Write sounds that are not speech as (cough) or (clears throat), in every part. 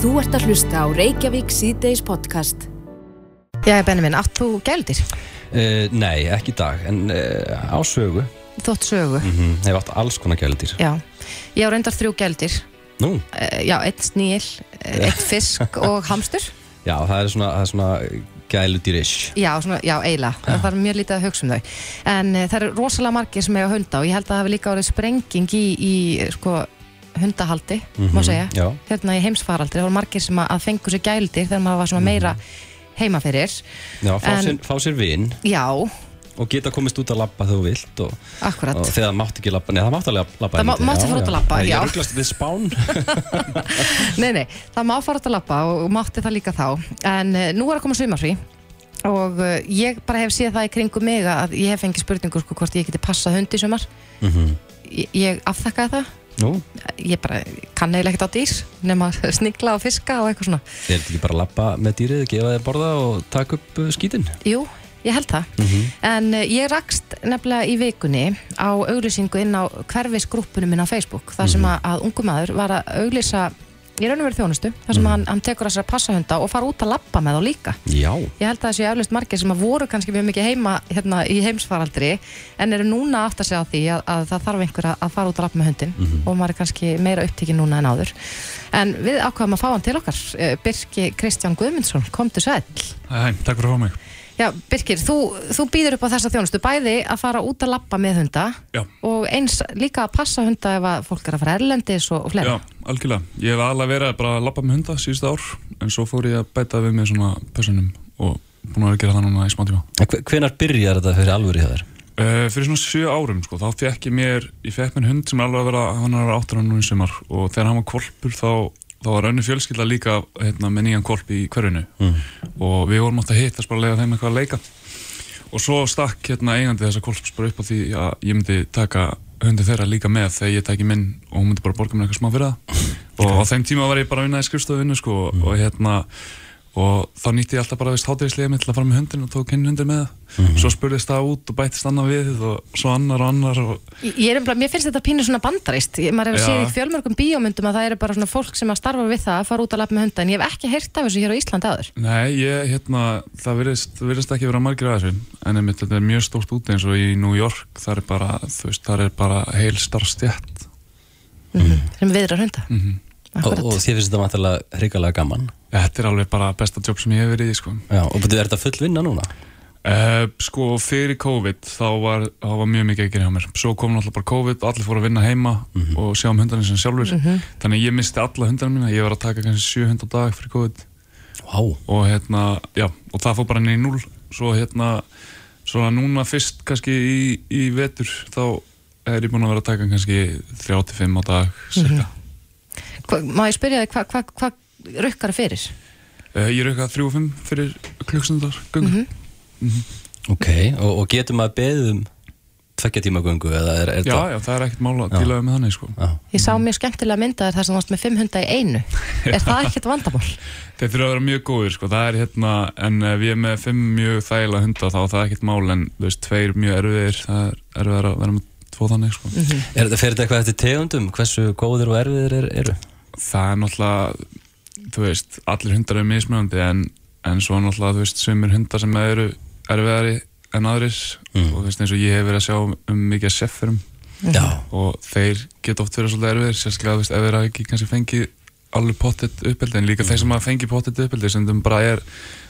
Þú ert að hlusta á Reykjavík síðdeis podcast. Já, Benjamin, átt þú gældir? Uh, nei, ekki í dag, en uh, á sögu Þótt sögu? mm hef átt alls konar gældir Já. Ég á reyndar þrjú gældir. Nú, Uh, já, eitt sníl, eitt fisk (laughs) og hamstur. já, það er svona, það er svona gæludýrish Já, svona, já, eiginlega. Það er mjög lítið að hugsa um þau. En uh, það eru rosalega margir sem eiga hunda og ég held að það hafi líka orðið sprenging í, í sko, hundahaldi, má segja. Já, Hérna í heimsfaraldri, það voru margir sem að fengu sér gældir þegar maður var svona meira heima fyrir. já fá, En- sér, fá sér vin Já, og geta komist út að labba þegar þú vilt og, akkurat. og þegar það mátt ekki labba, neða það mátt alveg labba Það má- einmitt, mátti fara út að labba, Nei, já. Ég rugglast við spán (laughs) Nei, nei, það má fara út að labba og, mátti það líka þá en uh, nú er að koma sumarfrí og uh, ég bara hef séð það í kringum mig að ég hef fengið spurningu sko hvort ég geti passað hund í sumar Mhm. ég, ég afþakkaði það Nú, ég bara kann eiginlega ekkert á dýr nema snigla og fiska og eitthvað svona er þetta ekki bara að labba með dýrið, gefa þið borða og taka upp uh, skítinn? Jú, ég held það Mhm. en uh, ég rakst nefnilega í vikunni á auglýsingu inn á hverfisgrúppunum minn á Facebook þar sem að, að ungu maður var að auglýsa í raun og verið þjónustu þar sem hann, hann tekur að sér að passa hunda og fara út að labba með þá líka Já, Ég held að það séu eflust margir sem að voru kannski mjög mikið heima hérna, í heimsfaraldri en eru núna átt að segja á því að, að það þarf einhver að- fara út að lappa með hundin og maður er kannski meira upptíkin núna en áður. En við ákvaðum að fá hann til okkar, eh, Birki Kristján Guðmundsson, komdu sæll. Hæ, hæ, takk fyrir að fá mig. Já, Birkir, þú, þú býður upp á þessa þjónustu, bæði að fara út að lappa með hunda Já. og eins líka að passa hunda ef að fólk er að fara erlendis og, og fleira. Já, algjörlega. Ég hef alveg verið að bara lappa með hunda síðustu ár, en svo fór ég að bæta við með svona pössunum og búin að vera að gera það núna í smá tíma. En hve- hvenær byrjar þetta fyrir alvöru hjá þér? Uh, fyrir svona sjö árum, sko, þá fekk ég mér, ég fekk mér hund sem er alveg að vera, hann er áttur hann nú í sumar og þegar hann var kvolpur þá, þá var önnu fjölskylda líka hérna, með nýjan kvolp í hverjunu Mm. og við vorum átt að hittast bara að lega þeim eitthvað að leika. Og svo stakk hérna eigandi þessa kvolps bara upp á því að ég myndi taka hundi þeirra líka með þegar ég tæki minn og hún myndi bara borga mér eitthvað smá fyrir það. Og á þeim tíma var ég bara að vinna í skrifstofunni sko, og hérna og þá nýtti ég alltaf bara veist hátíðislega mitt til að fara með hundin og tók hinn hundin með það. Svo spurðist það út og bættist annar við og svo annar og annar og Ég er umlað, mér finnst þetta pínu svona bandarist Ég- maður hefur séð í fjölmörgum bíómyndum að það eru bara svona fólk sem að starfa við það að fara út að lappa með hunda en ég hef ekki heyrt af þessu hér á Íslandi áður. Nei, ég, hérna, það virðist, virðist ekki vera margir að þessu en einmitt, þetta er mjög stórt úti eins og í New York það er bara, veist, það er bara heil starfstjætt sem viðrar hunda. Mm Og, og þið finnst þetta vantilega hrigalega gaman Þetta er alveg bara besta jobb sem ég hef verið í, sko. Já, og betur, er þetta full vinna núna? Uh, sko fyrir COVID þá var, þá var mjög mikið að gera hjá mér. Svo kom náttúrulega bara COVID og allir fóru að vinna heima og sjá um hundarnir sem sjálfur þannig að ég misti alla hundarnir mína. Ég var að taka kannski 7 hundar dag fyrir COVID. Vá, og hérna, já, og það fór bara í núl svo hérna, svona núna fyrst kannski í, í vetur þá er ég búinn að vera að taka kannski 35 á dag cirka. Hva, Má ég spyrja þig, hvað hva, hva rukkar fyrir? uh, ég er eitthvað 3-5 fyrir klukkstundar göngu ok, og, og getur maður beðið um tveggja tíma göngu eða er, er já, já, það er ekkert mála að díla við með þannig sko. Já. Ég sá mjög skemmtilega myndaðir þar sem varst með fimm hunda í einu (laughs) Er það ekkert vandamál? Þeir þurfa að vera mjög góðir, sko, það er hérna, en ef ég er með fimm mjög þægilega hunda þá er það ekkert mál, en þú veist, tveir mjög erfiðir, það er erfiðar að vera með tvo þannig, sko. Er þetta fyrir þetta eitthvað eftir tegundum? Hversu góðir og erfiðir er, eru? Það er náttúrulega, þú veist, allir hundar eru mismunandi, en, en svo náttúrulega, þú veist, sumir hundar sem eru erfiðari en aðrir, Mm. og þú veist, eins og ég hef verið að sjá um mikið seffurum, og þeir geta oft verið svolítið erfiðir, sérstaklega, þú veist, ef þeir hafa ekki kannski fengið alveg pottet uppeldi, en líka þeir sem hafa fengið pottet uppeldi, sem þeim bara er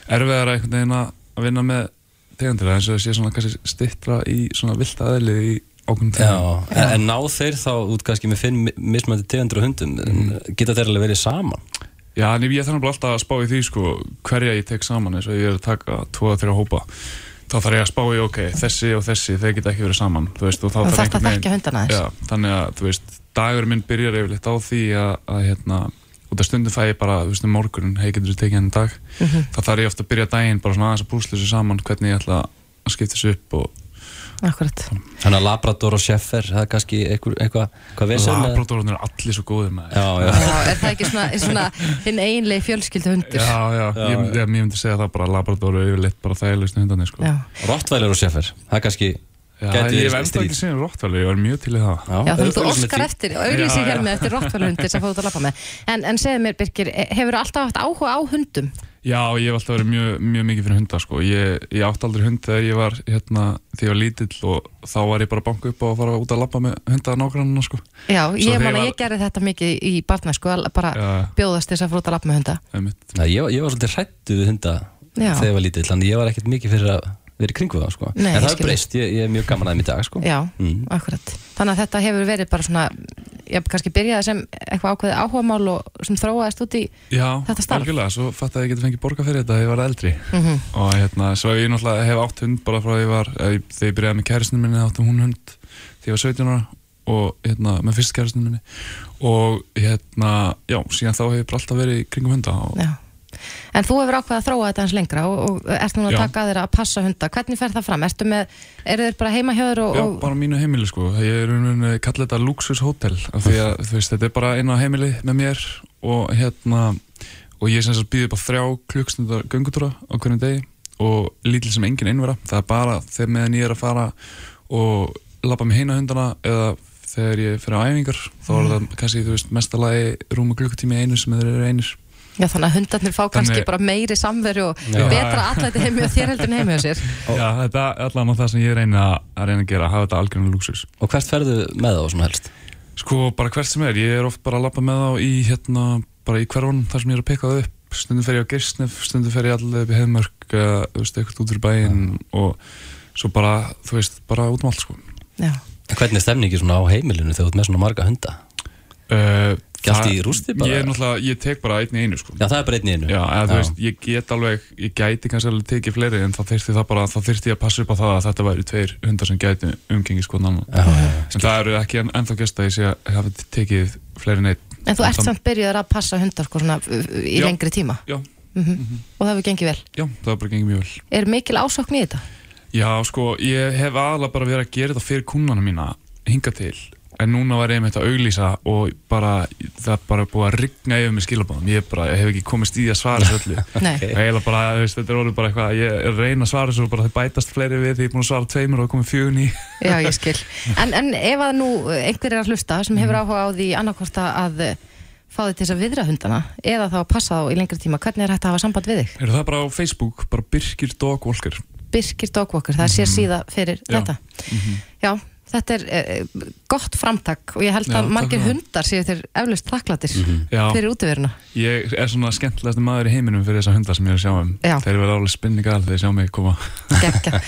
erfiðara einhvern veginn að vinna með tegundir, eins og það sé svona kannski stittra í svona vilt aðeili í tegundum. En, en ná þeir þá út kannski með fimm mi- mismunandi tegundur og hundum? Mm. geta þeir alveg verið saman? Já, en ég þarf bara alltaf að spá í því, sko, hverja ég tek saman, eins og ég er að taka tvo að þrjá hópa, þá þarf ég að spá í, ok, þessi og þessi, þeir geta ekki verið saman, þú veist, og þá þarf þarft að einhvern þekkja hundana þess Já, þannig að, þú veist, dagur minn byrjar yfirleitt á því að, að hérna, út af stundum fæ ég bara, þú veist, um morgunin, hei, getur þú tekið henni dag, þá þarf ég ofta að byrja daginn bara svona aðeins að púsla þessu saman hvernig ég ætla að skipta þessu upp og Akkurat Þannig að Labrador og Sheffer, það er kannski eitthvað, eitthvað, hvað vesen með? Labradorarnir eru allir svo góðir með Já, já, Já, er það ekki svona, svona hinn eiginlegi fjölskyldu hundur? Já, já, ég, ég, ég myndi segja það bara Labrador eru yfirleitt bara þægilegstu hundarnir, sko. Rottweiler og Sheffer, það er kannski ég hef stríð. ekki séð Rottweiler, ég var mjög til í það Já, þú óskar því. eftir, Já, hér með eftir rottvæluhundi sem fóðu að lappa með. En, en segðu mér, Birgir, hefur alltaf haft áhuga á hundum? Já, ég hef alltaf verið mjög, mjög mikið fyrir hunda sko. ég, ég átti aldrei hund þegar ég var hérna, þegar ég var lítill og þá var ég bara að banka upp og að fara út að labba með hunda nágrannina sko. Já, ég að var- ég gerði þetta mikið í barnæsku, að bara Já, bjóðast þess að fóru út að lappa með hunda. einmitt. Nei, ég, var- ég var svolítið hrættu við hunda Já. þegar ég var lítill, þannig ég var ekkert mikið fyrir að vera í kringu það, sko. Nei, en ég það er breyst, ég, ég er mjög gaman að þeim í dag, sko. Já, Mm. akkurat. Þannig að þetta hefur verið bara svona, ég kannski byrjaði sem eitthvað ákveðið áhugamál og sem þróaðist út í, Já, Þetta starf. algjörlega, svo fatt að ég geti fengið borga fyrir þetta þegar ég var eldri Mhm. og hérna, svo ég náttúrulega hef átt hund bara frá því ég var, ég- þegar ég byrjaði með kæristinu minni áttum hún hund þegar ég var 17 ára og hérna, með fyrst kæristinu minni og hérna, já, síðan þá hef ég bara alltaf verið kringum hunda og já. En þú hefur ákveðið að þróa þetta hans lengra og, og ert núna að Já. taka að þér að passa hunda. Hvernig fer það fram? Ertu með, eru þeir bara heima hjá þér og, Já, og bara mínu heimili sko Ég er unni að kalla þetta Luxus Hotel af því að þú veist, þetta er bara eina heimili með mér og hérna og ég sem sagt býði bara þrjá klukkstundar göngutúra á hvernig degi og lítil sem engin einvera það er bara þegar meðan ég er að fara og labba með heina hundana eða þegar ég fyrir á æfingar þá er það kannski, þú veist, mestalagi rúma klukkutími einu sem þeir eru einir já, þannig að hundarnir fá kannski Þannig- bara meiri samveru og Já. betra allæti heimi og (laughs) þér heldur en heimi á sér. Já, þetta er allan á það sem ég reyna að reyna að gera, að hafa þetta algjörnum luxus Og hvert ferðu með þá svona helst? Sko, bara hvert sem er, ég er oft bara að labba með þá í hérna, bara í hverjum þar sem ég er að pikka það upp stundum fer ég á Gersnef, stundum fer ég allir upp í Heiðmörk eða, þú veist, eitthvað út fyrir bæinn og svo bara, þú veist, bara út um allt, sko Já. Hvernig er stemningi svona á heimilinu þegar þú ert með svona marga hunda? uh, Allt í rústi bara? Ég er náttúrulega, ég tek bara einn í einu, sko Já, það er bara einn í einu. Já, eða þú veist, ég get alveg, ég gæti kannski alveg tekið fleiri en þá þyrfti það bara, þá þyrfti ég að passa upp á það að þetta væri tveir hundar sem gæti umgengi sko annan Já, já, já. en það eru ekki en, ennþá gest að ég sé að hafa tekið fleiri neitt En þú ert Sam- samt byrjuður að passa hundar sko, svona, uh, í Já. lengri tíma Já, og það hefur gengið vel. já, það bara gengið mjög vel Er mikil ásókn í þetta? Já, sko, en núna var ég með þetta að auglýsa og bara, það er bara búið að rigna yfir mig skilabáðum, ég, bara, ég hef ekki komist í að svara þessu öllu eiginlega bara, veist, þetta er orðið bara eitthvað ég er reyna að svara þessu og bara það bætast fleiri við því ég er búin að svara tveimur og það komið fjögun í Já, ég skil. En, en ef að nú einhver er að hlusta sem hefur Mhm. áhuga á því annarkvort að fá þig til þess að viðra hundana eða þá að passa þá í lengri tíma, hvernig er hægt að hafa samband við þig? Er það bara á Facebook, bara Birkir Dog Walker Birkir Dogwalker, það er sér síða fyrir Mhm. Já. Mhm. þetta. Já, þetta er eh, gott framtak og ég held Já, að takk margir fyrir það. hundar séu þeir eflaust þakklatir Já, fyrir útiveruna. ég er svona skemmtilegast maður í heiminum fyrir þessa hundar sem ég er að sjá um Já. Þeir verða alveg spinningal þegar þeir sjá mig koma Gekka.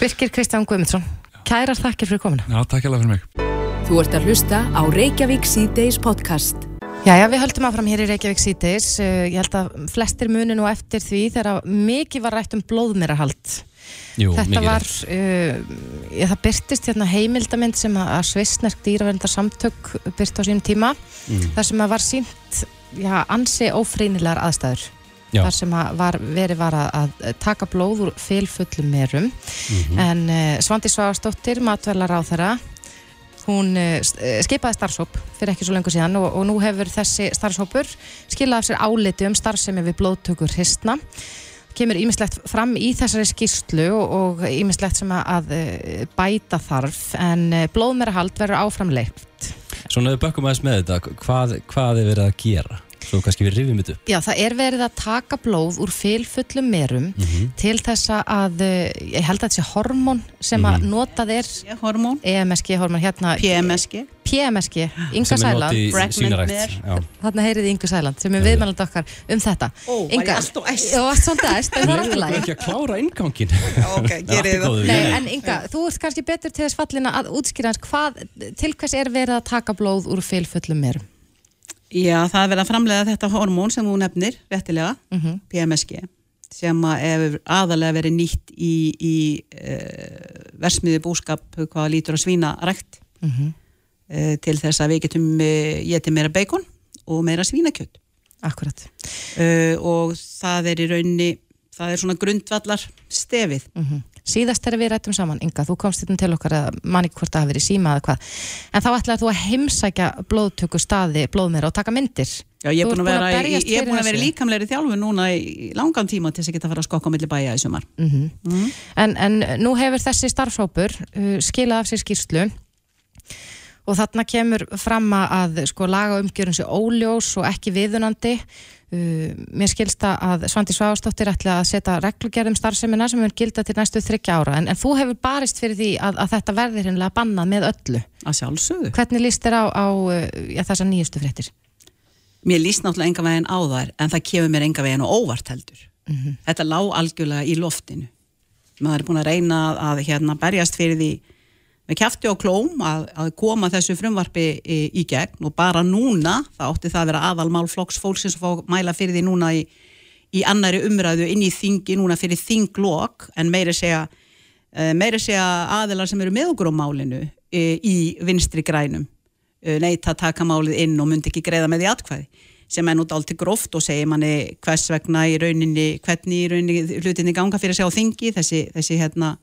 Birkir Kristján Guðmundsson, kærar þakkir fyrir komuna. Já, takk hérlega fyrir mig Þú ert að hlusta á Reykjavík C-Days podcast. Jæja, við höldum áfram hér í Reykjavík síðdeis. Uh, Ég held að flestir muni nú eftir því þegar mikið var rætt um blóðmerahald. Jú, Þetta var, uh, ég, það byrtist hérna heimildamind sem að, að svissnesk dýravernda samtök byrt á sínum tíma. Mm. þar sem að var sínt já, ansi ófrýnilegar aðstæður Já. þar sem að var, verið var að, að taka blóð úr fylfullum merum Mhm. en uh, Svandi Svagastóttir matvælar á þeirra hún uh, skipaði starfshóp fyrir ekki svo lengur síðan og, og nú hefur þessi starfshópur skilað af sér áliti um starfsemi við blóðtökur hristna kemur ímislegt fram í þessari skýrslu og ímislegt sem að, eh, bæta þarf en uh, blóðmerahald verður áframleitt Svona við bökkum aðeins með þetta, hvað, hvað er verið að gera? Svo kannski við rifjum þetta upp. Já, það er verið að taka blóð úr fylfullum merum Mhm. til þess að, eh, ég held að þetta sé hormón sem að Mhm. notað er hormón, EMSG hormón, hérna PMSG PMSG, Inga Sem er Sæland. þarna heyrið Ingu Sæland sem er viðmæland okkar um þetta. Ó, var ég allt og æst? Já, varst svolítið æst, en það er alltaf ekki að klára inngangin. Ok, (laughs) gerið það. Nei, en Inga, þú ert kannski betur til þess fallina að útskýra hans hvað, til hvers er verið að taka blóð úr fylfullum merum Já, það er verið að framlega þetta hormón sem þú nefnir, réttilega, Mhm. PMSG sem að aðalega verið nýtt í, í uh, versmiði búskap hvað lítur að svína rækt Mhm. uh, til þess að við getum uh, getið meira beikon og meira svínakjöt Akkurat og það er í rauninni það er svona grundvallar stefið mm síðast þegar við rættum saman, Inga, þú komst þetta til okkar að manni hvort það hafi verið síma eða hvað. En þá ætlaði þú að heimsækja blóðtöku staði blóðmera og taka myndir. Já, ég er búin ert að vera, ég er fyrir búin að vera líkamlegri þjálfu núna í langan tíma til þess að geta að fara að skokka á milli bæja í sumar. en, en nú hefur þessi starfshópur uh, skilað af sér skýrslu og þarna kemur fram að sko, laga umgjörun sér óljós og ekki viðunandi uh, mér skilsta að Svandi Sváastóttir ætla að setja reglugerðum starfsemina sem mun gilda til næstu þryggja ára en, en þú hefur barist fyrir því að, að þetta verðir hinnlega bannað með öllu Að sjálfsögðu. hvernig líst þér á, á uh, já, þessa nýjustu fréttir? Mér líst náttúrulega enga veginn á þær en það kemur mér enga veginn og óvart heldur. Þetta lá algjörlega í loftinu. Maður er búin að reyna að, að hérna, berjast fyrir því með kjafti og klóm að, að koma þessu frumvarpi í, í gegn og bara núna, það átti það að vera aðalmál flokks fólksins að fá mæla fyrir því núna í, í annari umræðu inn í þingi núna fyrir þinglok en meiri segja, eh, meiri segja aðilar sem eru með okkur á málinu eh, í vinstri grænum neita að taka málið inn og myndi ekki greiða með því atkvæði sem er nú dálítið gróft og segir manni hvers vegna í rauninni, hvernig í rauninni hlutinni ganga fyrir sjá á þingi þessi, þessi hérna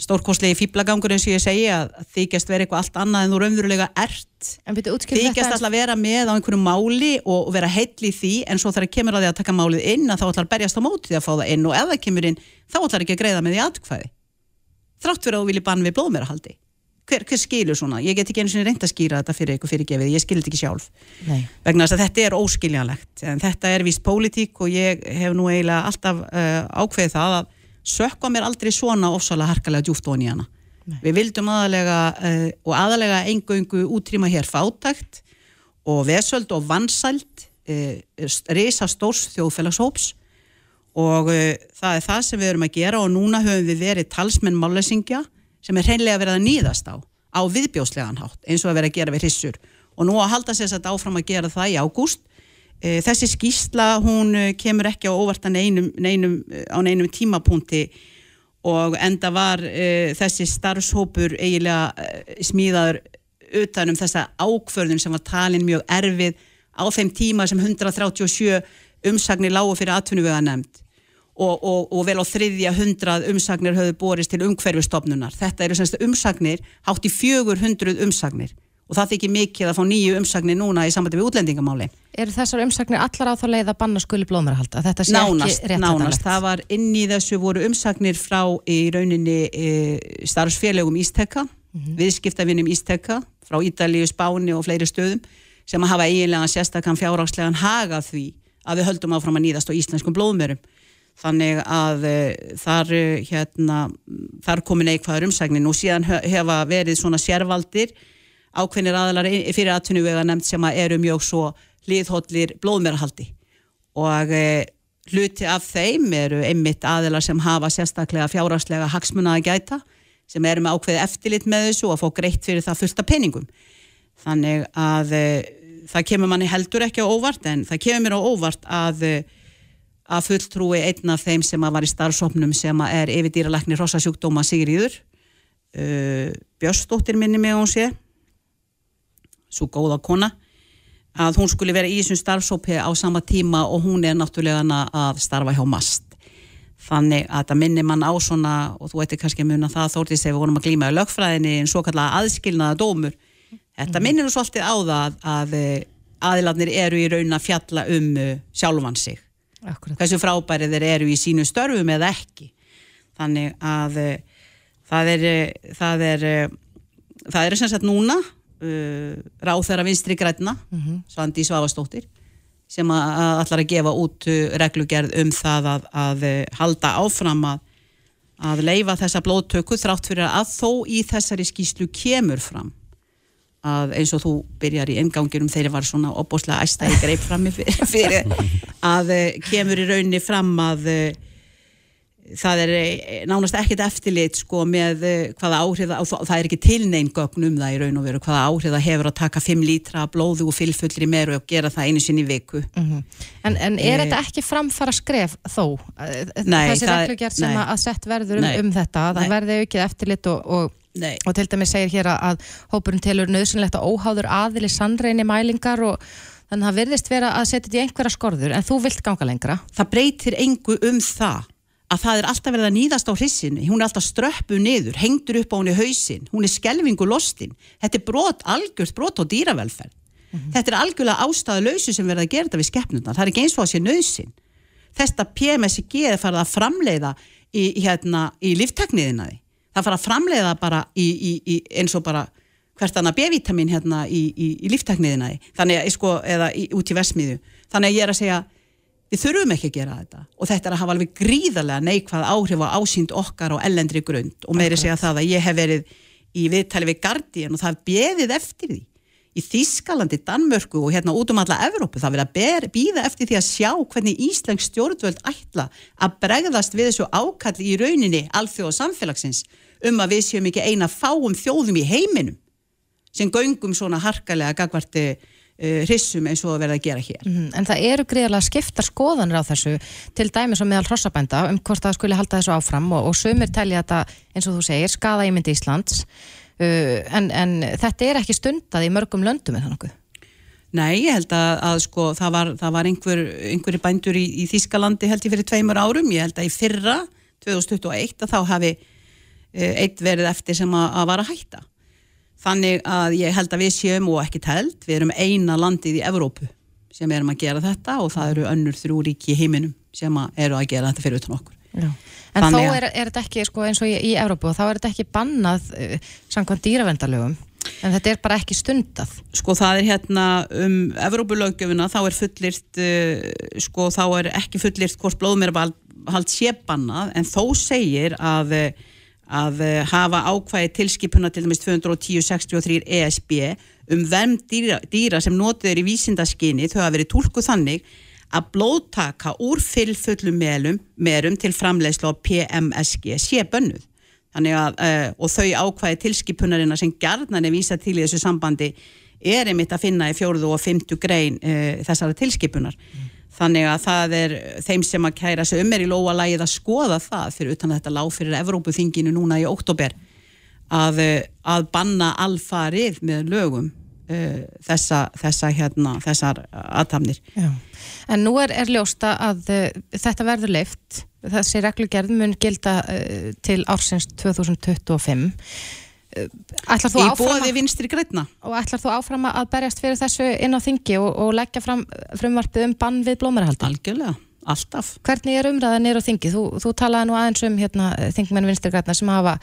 stórkostlegi fýblagangur eins og ég segi að þykjast vera eitthvað allt annað en þú raunverulega ert. Þykjast alltaf að vera með á einhverju máli og, og vera heill í því en svo þegar kemur að því að taka málið inn að þá ætlar að berjast á móti því að fá það inn og ef það kemur inn þá ætlar ekki að greiða með því atkvæði. Þrátt fyrir að þú vilji bann við blóðmerahaldi. Hver, hver skilur svona, ég get ekki einu sinni reynd að skýra þetta fyrir ykkur fyrirgefið, ég skil þetta ekki sjálf. Nei. vegna þess að þetta er óskiljanlegt en þetta er víst pólitík og ég hef nú eiginlega alltaf uh, ákveðið það að sökka mér aldrei svona ofsalega harkalega djúft onni hana. Við vildum aðalega uh, og aðalega engöngu útrýma hér fátækt og vesöld og vansæld uh, risa stórs þjóðfélagshóps. Og uh, það er það sem við erum að gera og núna höfum við verið talsmenn mállesingja sem er hreinlega verið að nýðast á á viðbjóslegan hátt eins og að vera að gera við hrissur og nú að halda sér satt áfram að gera það í ágúst. Eh, þessi skýsla hún eh, kemur ekki á óvart að neinum, neinum, eh, á neinum tímapunkti og enda var uh, þessi starfshópur eiginlega uh, smíðaður utanum þessa ákvörðun sem var talin mjög erfið á þeim tíma sem 137 umsagnir lágu fyrir atvinnuvega nefnd og, og, og vel á þriðja hundrað umsagnir höfðu borist til umhverfistofnunar. Þetta eru semst umsagnir, hátt í 400 umsagnir og það þykir mikið að fá nýju umsagnir núna í sambandi við útlendingamáli. Eru þessar umsagnir allar á þá leið að banna skuli blóðmerahalda? Að þetta sé Nánast, ekki nánast. réttætanlegt? Það var inn í þessu voru umsagnir frá í rauninni e, starfsfélögum Ísteka, viðskiptavinnum Ísteka, frá Ítalíu, Spáni og fleiri stöðum sem hafa eiginlega sérstakann fjárhagslegan haga því að við höldum áfram að nýðast á íslenskum blóðmörum. Þannig að e, þar, e, hérna, þar komin neikvæður umsagnir og síðan he- hefa verið svona sérvaldir ákveðnir aðalar fyrir atvinnuvega nefnd sem að eru mjög svo liðhóllir blóðmerahaldi og e, hluti af þeim eru einmitt aðilar sem hafa sérstaklega fjárhagslega hagsmuna að gæta sem eru með ákveði eftirlit með þessu og að fá greitt fyrir það fullt af peningum. Þannig að e, það kemur manni heldur ekki á óvart en það kemur mér á óvart að e, að fulltrúi einn af þeim sem að var í starfsopnum sem að er yfirdýralækni rossasjúkdóma Sigriður uh, Björsdóttir minni að hún sé svo góða kona að hún skulle vera í þessum starfsópi á sama tíma og hún er náttúrulega að starfa hjá MAST. Þannig að það minnir mann á svona og þú ætti kannski að muna það þórtist ef við vorum að glíma í lögfræðinni en svo kallega aðskilnaða dómur. Þetta minnir nú svolítið á það að, að eh, aðilarnir eru í raun að fjalla um uh, sjálfan sig. Akkurat. hversu frábæri þeir eru í sínu störfum eða ekki. Þannig að uh, það er það er uh, það er sem sagt núna uh, ráð þeirra vinstri græna Svandi Svavastóttir sem að, allar að gefa út uh, reglugerð um það að, að uh, halda áfram að, að leifa þessa blóðtöku þrátt fyrir að þó í þessari skýslu kemur fram að eins og þú byrjar í enganginum þegar var svona opbóslega æsta í greip frammi fyrir, fyrir (laughs) að eh, kemur í rauninni fram að það er eh, nánast ekkert eftirlit sko með eh, hvaða áhrif það, það er ekki tilnein gögn um það í raun og veru hvaða áhrif það hefur að taka 5 lítra blóðu og fylfullir í meru og gera það einu sinni í viku En, en er þetta ekki framfara skref þó? Nei, Þessi reglugjart sem nei. að sett verður um, Nei. um þetta, að það Nei. verði aukið eftirlit og, og, Nei. og til dæmis segir hér að, að hópurinn telur nöðsynlegt að óháður aðili sannreini mælingar og þannig að það virðist vera að setja þetta í einhverja skorður en þú vilt ganga lengra. það breytir engu um það að það er alltaf verið að nýðast á hrissinni, hún er alltaf ströppu niður, hengdur upp á henni hausinn, hún er skelvingu lostin, þetta er brot, algjört brot á dýravelferð. Þetta er algjörlega ástæðu lausu sem verið að gera þetta við skeppnundar, það er ekki eins og að sé nöðsinn. Þetta PMSG er farið að framleiða í, hérna, í líftekniðina því. Það farið að framleiða bara í, í, í eins og bara hvert annað B-vitamin hérna í, í, í líftekniðina því. Þannig að, sko, eða í, út í versmiðu. Þannig að ég er að segja, við þurfum ekki að gera þetta. Og þetta er að hafa alveg gríðarlega neikvað áhrif á ásýnd okkar og ellendri grund. Og meiri segja það að ég hef verið í viðtali við Guardian og það er beðið eftir því. Í Þískalandi, Danmörku og hérna út um alla Evrópu, það verið að býða eftir því að sjá hvernig Íslensk stjórnvöld ætla að bregðast við þessu ákalli í rauninni alþjóða samfélagsins um að við séum ekki eina fáum þjóðum í heiminum sem göngum svona harkalega gagvarti uh, hrissum eins og að verða að gera hér. Mhm, En það eru greiðlega skiptar skoðanir á þessu til dæmis og meðal hrossabænda um hvort það skuli halda þessu áfram og, og sumir telja þetta, eins og þú segir, skada ímyndi Íslands uh, en, en þetta er ekki stundað í mörgum löndum en þannig. Nei, ég held að, að sko, það var, það var einhver, einhverju bændur í, í Þískalandi held ég fyrir tveimur árum, ég held að í fyrra 2021 að þá hafi uh, eitt verið eftir sem að, að var að hætta. Þannig að ég held að við séum og ekki held, við erum eina landið í Evrópu sem erum að gera þetta og það eru önnur þrjú ríki í heiminum sem að eru að gera þetta fyrir utan okkur. Já. En Þannig að- er, er þetta ekki, sko, eins og í, í Evrópu, þá er þetta ekki bannað uh, samkvæmt dýravendalögum, en þetta er bara ekki stundað. Sko það er hérna um Evrópulöggjöfuna þá er fullirt uh, sko þá er ekki fullirt hvort blóðmerabald sé bannað en þó segir að uh, að uh, hafa ákvæði tilskipuna til dæmis 210-63 ESB um verm dýra, dýra sem notið er í vísindaskinni þau hafa verið túlkuð þannig að blóðtaka úr fyllfullum melum, merum til framleiðslu á PMSG sé bönnuð. Að, uh, og þau ákvæði tilskipunarina sem gjarnan er vísa til í þessu sambandi er einmitt að finna í fjórðu og fymtu grein uh, þessara tilskipunar. Þannig að það er þeim sem að kæra sig um er í lóa lagið að skoða það fyrir utan að þetta lág fyrir Evrópuþinginu núna í oktober að, uh, að banna alfarið með lögum uh, þessa, þessa hérna, þessar aðtamnir. En nú er, er ljósta að uh, þetta verður leift, þessi reglugerð mun gilda uh, til ársins 2025. Þú Í áfram bóði vinstri grætna. og ætlar þú áfram að berjast fyrir þessu inn á þingi og, og leggja fram frumvarpið um bann við blómarahaldi? Algjörlega, alltaf. Hvernig er umræðan nýr á þingi? Þú, þú talaði nú aðeins um hérna, þingmenn vinstri græna sem hafa,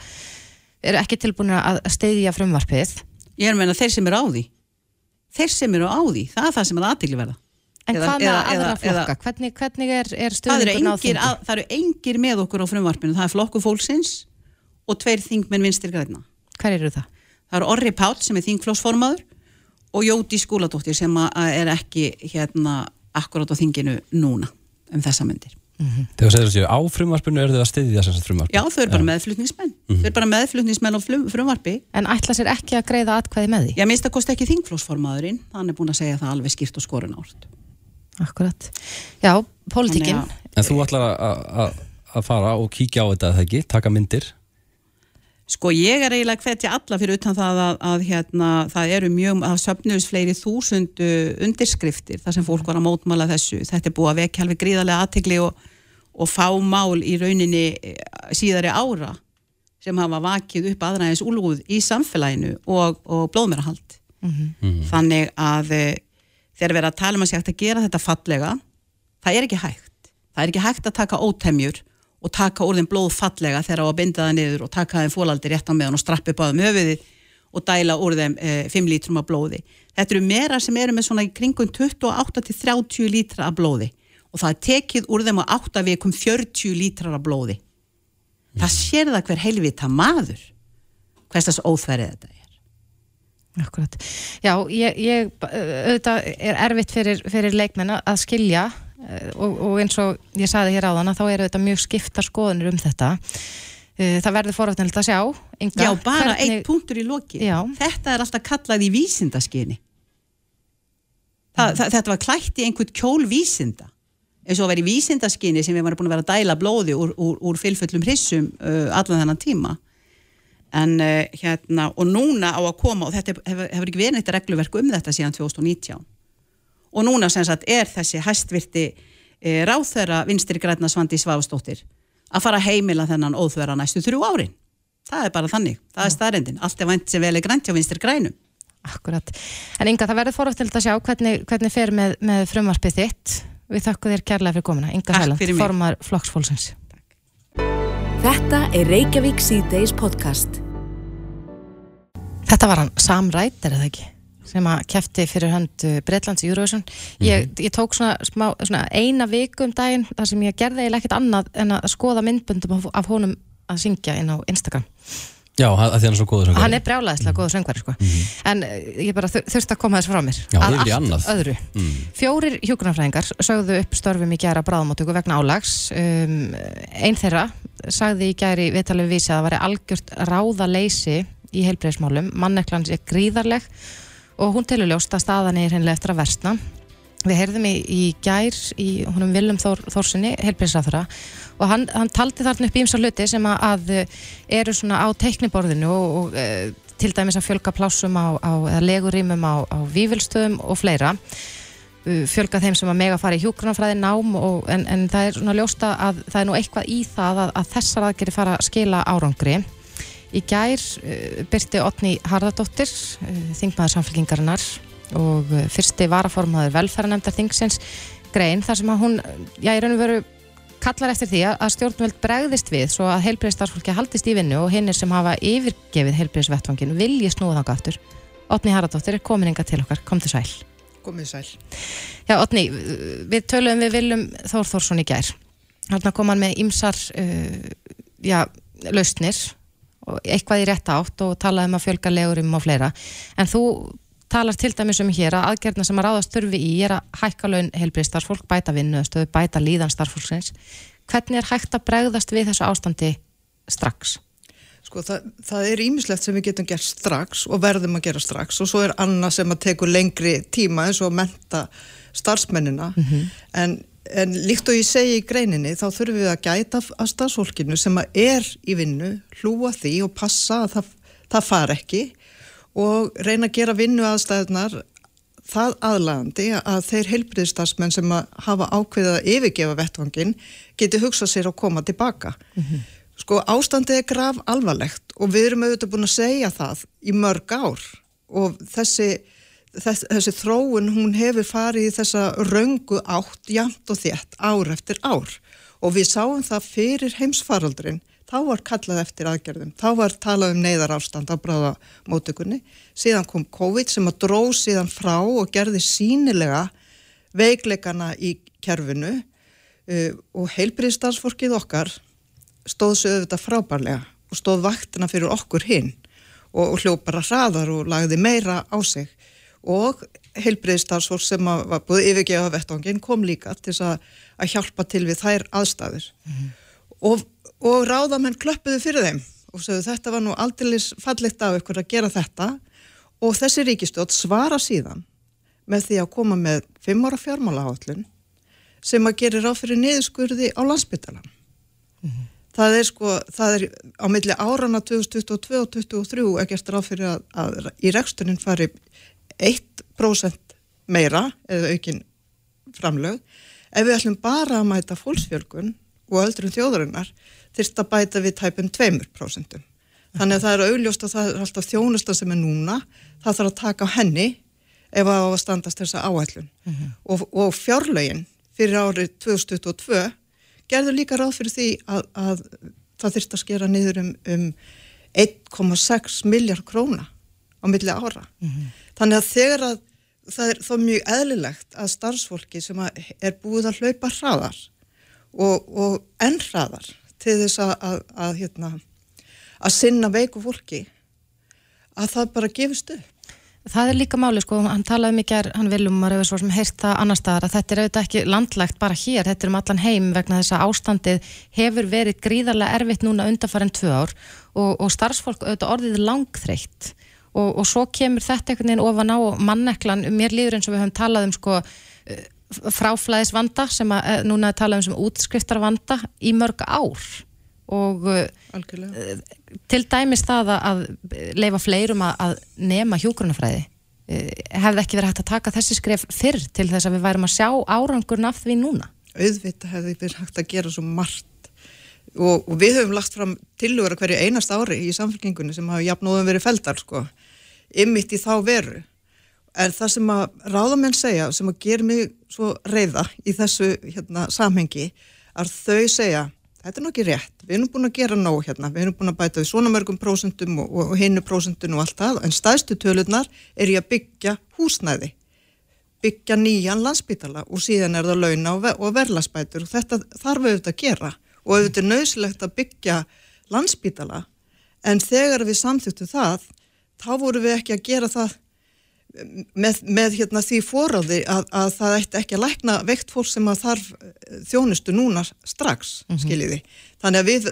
eru ekki tilbúin að steyðja frumvarpið. Ég er að meina þeir sem eru á því. Þeir sem eru á því, það er það sem er aðtikli verða. En Eða- hvað með eða- aðra eða- flokka? Hvernig, hvernig er, er stuðningurinn á þingi? að, það eru engir með okkur á frumvarpinu. Það er flokku fólksins og tveir þingmenn vinstri græna. Hver eru það? Það eru Orri Páll sem er þingflósformaður og Jóti Skúladóttir sem að er ekki hérna akkurát á þinginu núna um þessa myndir. Þegar þú segir þessu á frumvarpinu eru þau að styðja þess að frumvarpinu? Já, þau eru bara meðflutningsmenn. Þau eru bara meðflutningsmenn á frumvarpi. En ætla sér ekki að greiða atkvæði með því? Ég minnst að kosti ekki þingflósformaðurinn. Hann er búin að segja það alveg skýrt og skorun árt. Akkurat. Já, pólitíkinn. En þú ætlar að- að að- að fara og kíkja á þetta eða ekki, taka myndir Sko ég er eiginlega hvetja alla fyrir utan það að, að hérna, það eru mjög, að söpnus fleiri þúsund uh, undirskriftir þar sem fólk var að mótmála þessu. Þetta er búið að vekja alveg gríðarlega aðtegli og, og fá mál í rauninni eh, síðari ára sem hafa vakið upp aðræðins úlúð í samfélaginu og, og blóðmerahald. Þannig að uh, þegar við erum að tala um að hægt að gera þetta fallega, það er ekki hægt. Það er ekki hægt að taka ótemjur og taka úr þeim blóð fallega þegar á að binda það niður og taka þeim fólaldi rétt á meðan og strappi báðum höfuðið og dæla úr þeim e, 5 lítrum af blóði. Þetta eru meira sem eru með svona í kringum 28-30 lítra af blóði og það er tekið úr þeim á 8 vikum 40 lítrar af blóði. Það sér það hver heilvita maður hvers þess óþverið þetta er. Akkurat. Já, ég, ég auðvitað er erfitt fyrir, fyrir leikmenn að skilja eh, og, og eins og ég saði hér áðan að þá eru þetta mjög skiptar skoðunir um þetta. Eh, Það verður forvöldnilegt að sjá. Inga, Já, bara hvernig- einn punktur í loki. Já. Þetta er alltaf kallað í vísindaskyni. Það, þetta var klætt í einhvern kjól vísinda. eins og í vísindaskyni sem við varum búin að vera að dæla blóði úr, úr, úr fylfullum hrissum uh, allan þennan tíma. En uh, hérna, og núna á að koma, og þetta hefur, hefur ekki verið neitt regluverk um þetta síðan 2019. Og núna sem sagt er þessi hæstvirti uh, ráþæra vinstri græna Svandi Svavstóttir að fara heimila þennan óþverra næstu þrjú árin. Það er bara þannig, það er staðrendin. Allt er vænt sem vel er grænt hjá vinstir grænum. Akkurat. En Inga, það verður forrættild að sjá hvernig, hvernig fer með, með frumvarpið þitt. Við þakku þér kærlega fyrir komuna. Inga Sæland, formar flokksfólksins. Þetta er Reykjavík síðdeis podcast. Þetta var hann Sam Ræder, eða ekki? Sem að kefti fyrir hönd Breitlands í Eurovision. Ég, ég tók svona, smá, svona eina viku um daginn þar sem ég gerði eiginlega ekkert annað en að skoða myndböndum af, af honum að syngja inn á Instagram. Já, að því hann er svo góður söngvari. Hann er brjálæðislega góður söngvari sko. En uh, ég bara þur- þurfti að koma þess frá mér Já, Að yfir í allt annað. öðru Fjórir hjúkunarfræðingar sögðu upp störfum í gæra bráðamóttöku vegna álags um, Einn þeirra sagði í gæri viðtalið vísi að það væri algjört ráðaleysi í heilbreyðismálum Manneklan sé gríðarleg og hún telur ljóst að staðan er hennilega eftir að versna. Við heyrðum í, í gær í honum Willum Þór, Þórsinni, heilbreyðsraþura og hann, hann taldi þarna upp ímsa hluti sem að, að eru svona á teikniborðinu og, og e, til dæmis að fjölga plássum á, á legurímum á, á vívilstöðum og fleira. Uh, fjölga þeim sem að mega fara í hjúgrunafræði nám og, en, en það er svona ljósta að það er nú eitthvað í það að, að þessar aðgeri fara að skila árangri Í gær uh, byrti Otni Harðardóttir, uh, þingmaður samfélkingarinnar og uh, fyrsti varaformaður velferðanemndar þingsins grein þar sem að hún, já ég raun og veru kallar eftir því að stjórnvöld bregðist við svo að heilbreyðstarfólki haldist í vinnu og hinnir sem hafa yfirgefið heilbreyðsvettvangin vilji snúða þanga aftur. Otni Harðardóttir er komin enga til okkar, kom til sæl. komið sæl. Já, Otni, við töluðum við Viljum Þór Þórsson í gær. Þarna kom hann með ymsar uh, já, lausnir eitthvað í rétt átt og talaði um að fjölga legurum og fleira. En þú talar til dæmis um hér að aðgerðna sem að ráðast þurfi í er að hækka laun heilbrið starfsfólk, bæta vinnu, stöðu, bæta líðan starfsfólksins. Hvernig er hægt að bregðast við þessu ástandi strax? Sko það, það er ímislegt sem við getum gert strax og verðum að gera strax og svo er annað sem að tekur lengri tíma eins og að menta starfsmennina en, en líkt og ég segi í greininni þá þurfum við að gæta að starfsfólkinu sem að er í vinnu, hlúa því og passa að það, það far ekki og reyna að gera vinnu aðstæðunar það aðlagandi að þeir heilbriðstarfsmenn sem að hafa ákveðið að yfirgefa vettvangin geti hugsað sér að koma tilbaka. Sko ástandið er graf alvarlegt og við erum auðvitað búin að segja það í mörg ár og þessi, þessi, þessi þróun hún hefur farið í þessa röngu átt jamt og þétt ár eftir ár. Og við sáum það fyrir heimsfaraldrin þá var kallað eftir aðgerðum, þá var talað um neyðar ástand á bráða mótökunni, síðan kom COVID sem að dróð síðan frá og gerði sínilega veikleikana í kerfinu. Uh, og heilbriðstarfsfólkið okkar stóð sig auðvitað frábærlega og stóð vaktina fyrir okkur hinn og, og hljóð bara hraðar og lagði meira á sig og heilbriðstarfsfólk sem var búið yfirgefa vettvangin kom líka til að, að hjálpa til við þær aðstæður. Og, og ráðamenn klöppuðu fyrir þeim og sögðu þetta var nú aldeilis fallegt af ykkur að gera þetta. Og þessi ríkistjótt svara síðan með því að koma með fimm ára fjármálahállun sem að gera ráð fyrir niðurskurði á landsbytalan. Það er sko, það er á milli árana 2022 og 2023 er gert ráð fyrir að, að í reksturinn fari 1% meira eða aukin framlög. Ef við ætlum bara að mæta fólksfjölgun og öldrum þjóðarinnar þyrst að bæta við tæpum 2%. Þannig að það er augljóst að það er alltaf þjónusta sem er núna, það þarf að taka á henni ef að á að standast þessa áætlun. og, og fjárlögin fyrir árið 2022 gerður líka ráð fyrir því að, að það þyrst að skera niður um, um 1,6 miljard króna á milli ára. Þannig að þegar að það er þó mjög eðlilegt að starfsfólki sem að er búið að hlaupa hraðar og, og enn hraðar til þess að, að, að, hérna, að sinna veiku fólki að það bara gefist upp. Það er líka máli, sko, hann talaði mikið, hann viljum maður hefur svo sem heyrt það annar staðar að þetta er auðvitað ekki landlægt bara hér, þetta er um allan heim vegna þess að ástandið hefur verið gríðarlega erfitt núna undarfærin tvö ár og, og starfsfólk auðvitað orðið langþreytt og, og svo kemur þetta einhvern veginn ofan á manneklan, mér líður eins og við höfum talað um sko fráflæðisvanda sem að eh, núna er talað um sem útskriftarvanda í mörg ár. Og eh, Algjörlega. til dæmis það að- leifa fleirum að, að nema hjúgrunafræði hefði ekki verið hægt að taka þessi skref fyrr til þess að við værum að sjá árangurinn af því núna? Auðvitað hefði verið hægt að gera svo margt. Og, og við höfum lagt fram tilugur hverju einast ári í samfélkingunni sem hafa jafnóðum verið feldar sko, ymmit í þá veru. En það sem að ráðamenn segja sem að gera mig svo reyða í þessu hérna, samhengi að þau segja þetta er nokkið rétt, við erum búin að gera nóg hérna, við erum búin að bæta við svona mörgum prósentum og, og, og hinnu prósentum og allt það, en staðstu tölunar er ég að byggja húsnæði byggja nýjan landsbytala og síðan er það launa og, og verðlagsbætur. Og þetta þarf auðvitað að gera. Og auðvitað er nöðsilegt að byggja landsbytala en þegar við samþjóttum það þá voru við ekki að gera það með, með hérna, því foráði að, að það ætti ekki að lækna veikt fólk sem að þarf eh, þjónustu núna strax, mm -hmm. skiljiði þannig að við,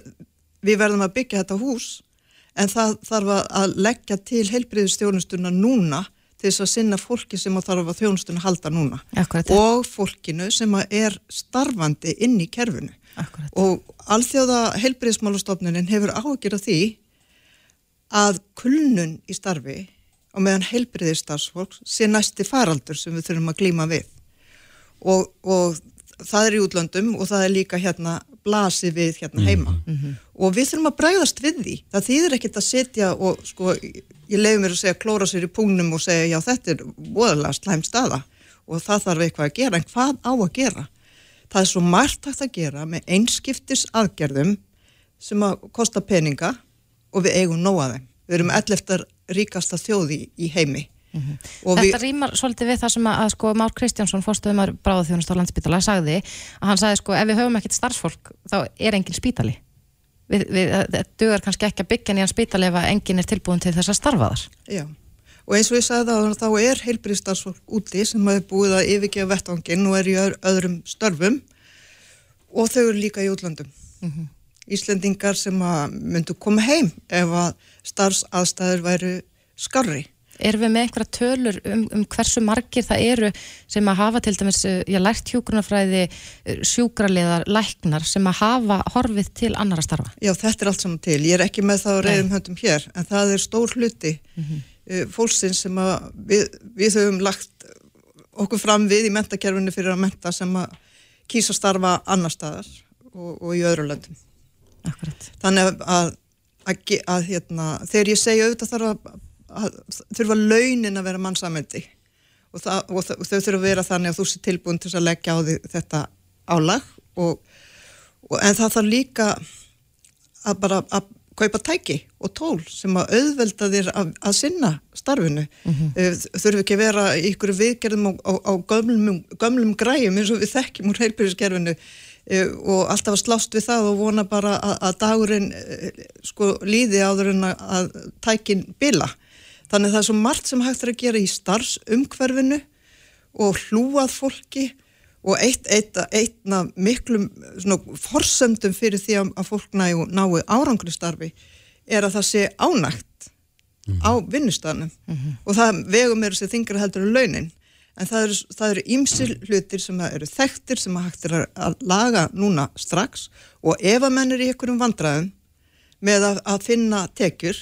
við verðum að byggja þetta hús en það þarf að leggja til heilbriðistjónustuna núna til þess að sinna fólki sem að þarf að þjónustuna halda núna Akkurat. og fólkinu sem að er starfandi inn í kerfinu Akkurat. og alþjóða heilbriðismálastofnunin hefur ágjörð því að kulnun í starfi og meðan heilbriðistarsfólk sé næsti faraldur sem við þurfum að glíma við. Og, og það er í útlöndum og það er líka hérna blasi við hérna heima. Mm -hmm. og við þurfum að bræðast við því. Það þýðir ekkert að setja og sko ég leiði mér að segja klóra sér í pungnum og segja já þetta er voðalega slæm staða og það þarf eitthvað að gera. En hvað á að gera? Það er svo margt hægt að gera með einskiptis aðgerðum sem að kosta peninga og við eigum nóa þeim. Við erum ell eftir ríkasta þjóði í heimi. Mm -hmm. Þetta við... rýmar svolítið við það sem að, að sko, Már Kristjánsson, fórstöðumar bráðaþjónust á landsbítala, sagði að hann sagði sko ef við höfum ekkert starfsfólk þá er engin spítali. Við, við, það dugar kannski ekki að byggja nýjan spítali ef engin er tilbúin til þess að starfa þar. Já, og eins og ég sagði það þá er heilbríðstarfsfólk úti sem hefur búið að yfirgefa vettvangin og er í öðrum störfum. Og þau eru líka í útlandum mm -hmm. Íslendingar sem að myndu koma heim ef að starfsaðstæður væru skarri Erum við með einhverja tölur um, um hversu margir það eru sem að hafa til dæmis, eh, ég lært hjúgrunafræði eh, sjúkraliðar, læknar sem að hafa horfið til annara starfa? Já, þetta er allt saman til. Ég er ekki með það á reyðum höndum hér, en það er stór hluti mm -hmm. fólksins sem að við, við höfum lagt okkur fram við í mentakerfinu fyrir að menta sem að kýsa starfa annar staðar og, og í öðru löndum. Akkurat. Þannig að, að, að, að hérna, þegar ég segja auðvitað þarf að þurfa launin að vera mannsamöndi og, og, og þau þurfa að vera þannig að þú sé tilbúin til að leggja á því þetta álag og, en það þarf líka að bara að kaupa tæki og tól sem að auðvelda þér að, að sinna starfinu mm -hmm. þurfu ekki að vera í ykkur viðgerðum á, á, á gömlum, gömlum græjum eins og við þekkjum úr heilbyrjuskerfinu eh, og alltaf að slást við það og vona bara að, að dagurinn eh, sko líði áður en að tækin bila Þannig það er svo margt sem hægt er að gera í starfsumhverfinu og hlúað fólki og eitt, eitt, eitna miklum forsöndum fyrir því að fólk næu, náu árangri starfi er að það sé ánægt mm -hmm. á vinnustanum mm -hmm. og það vegum er þessi þingra heldur launin en það eru ímsil hlutir sem eru þekktir sem að hægt er að laga núna strax. Og ef að menn er í einhverjum vandraðum með að, að finna tekjur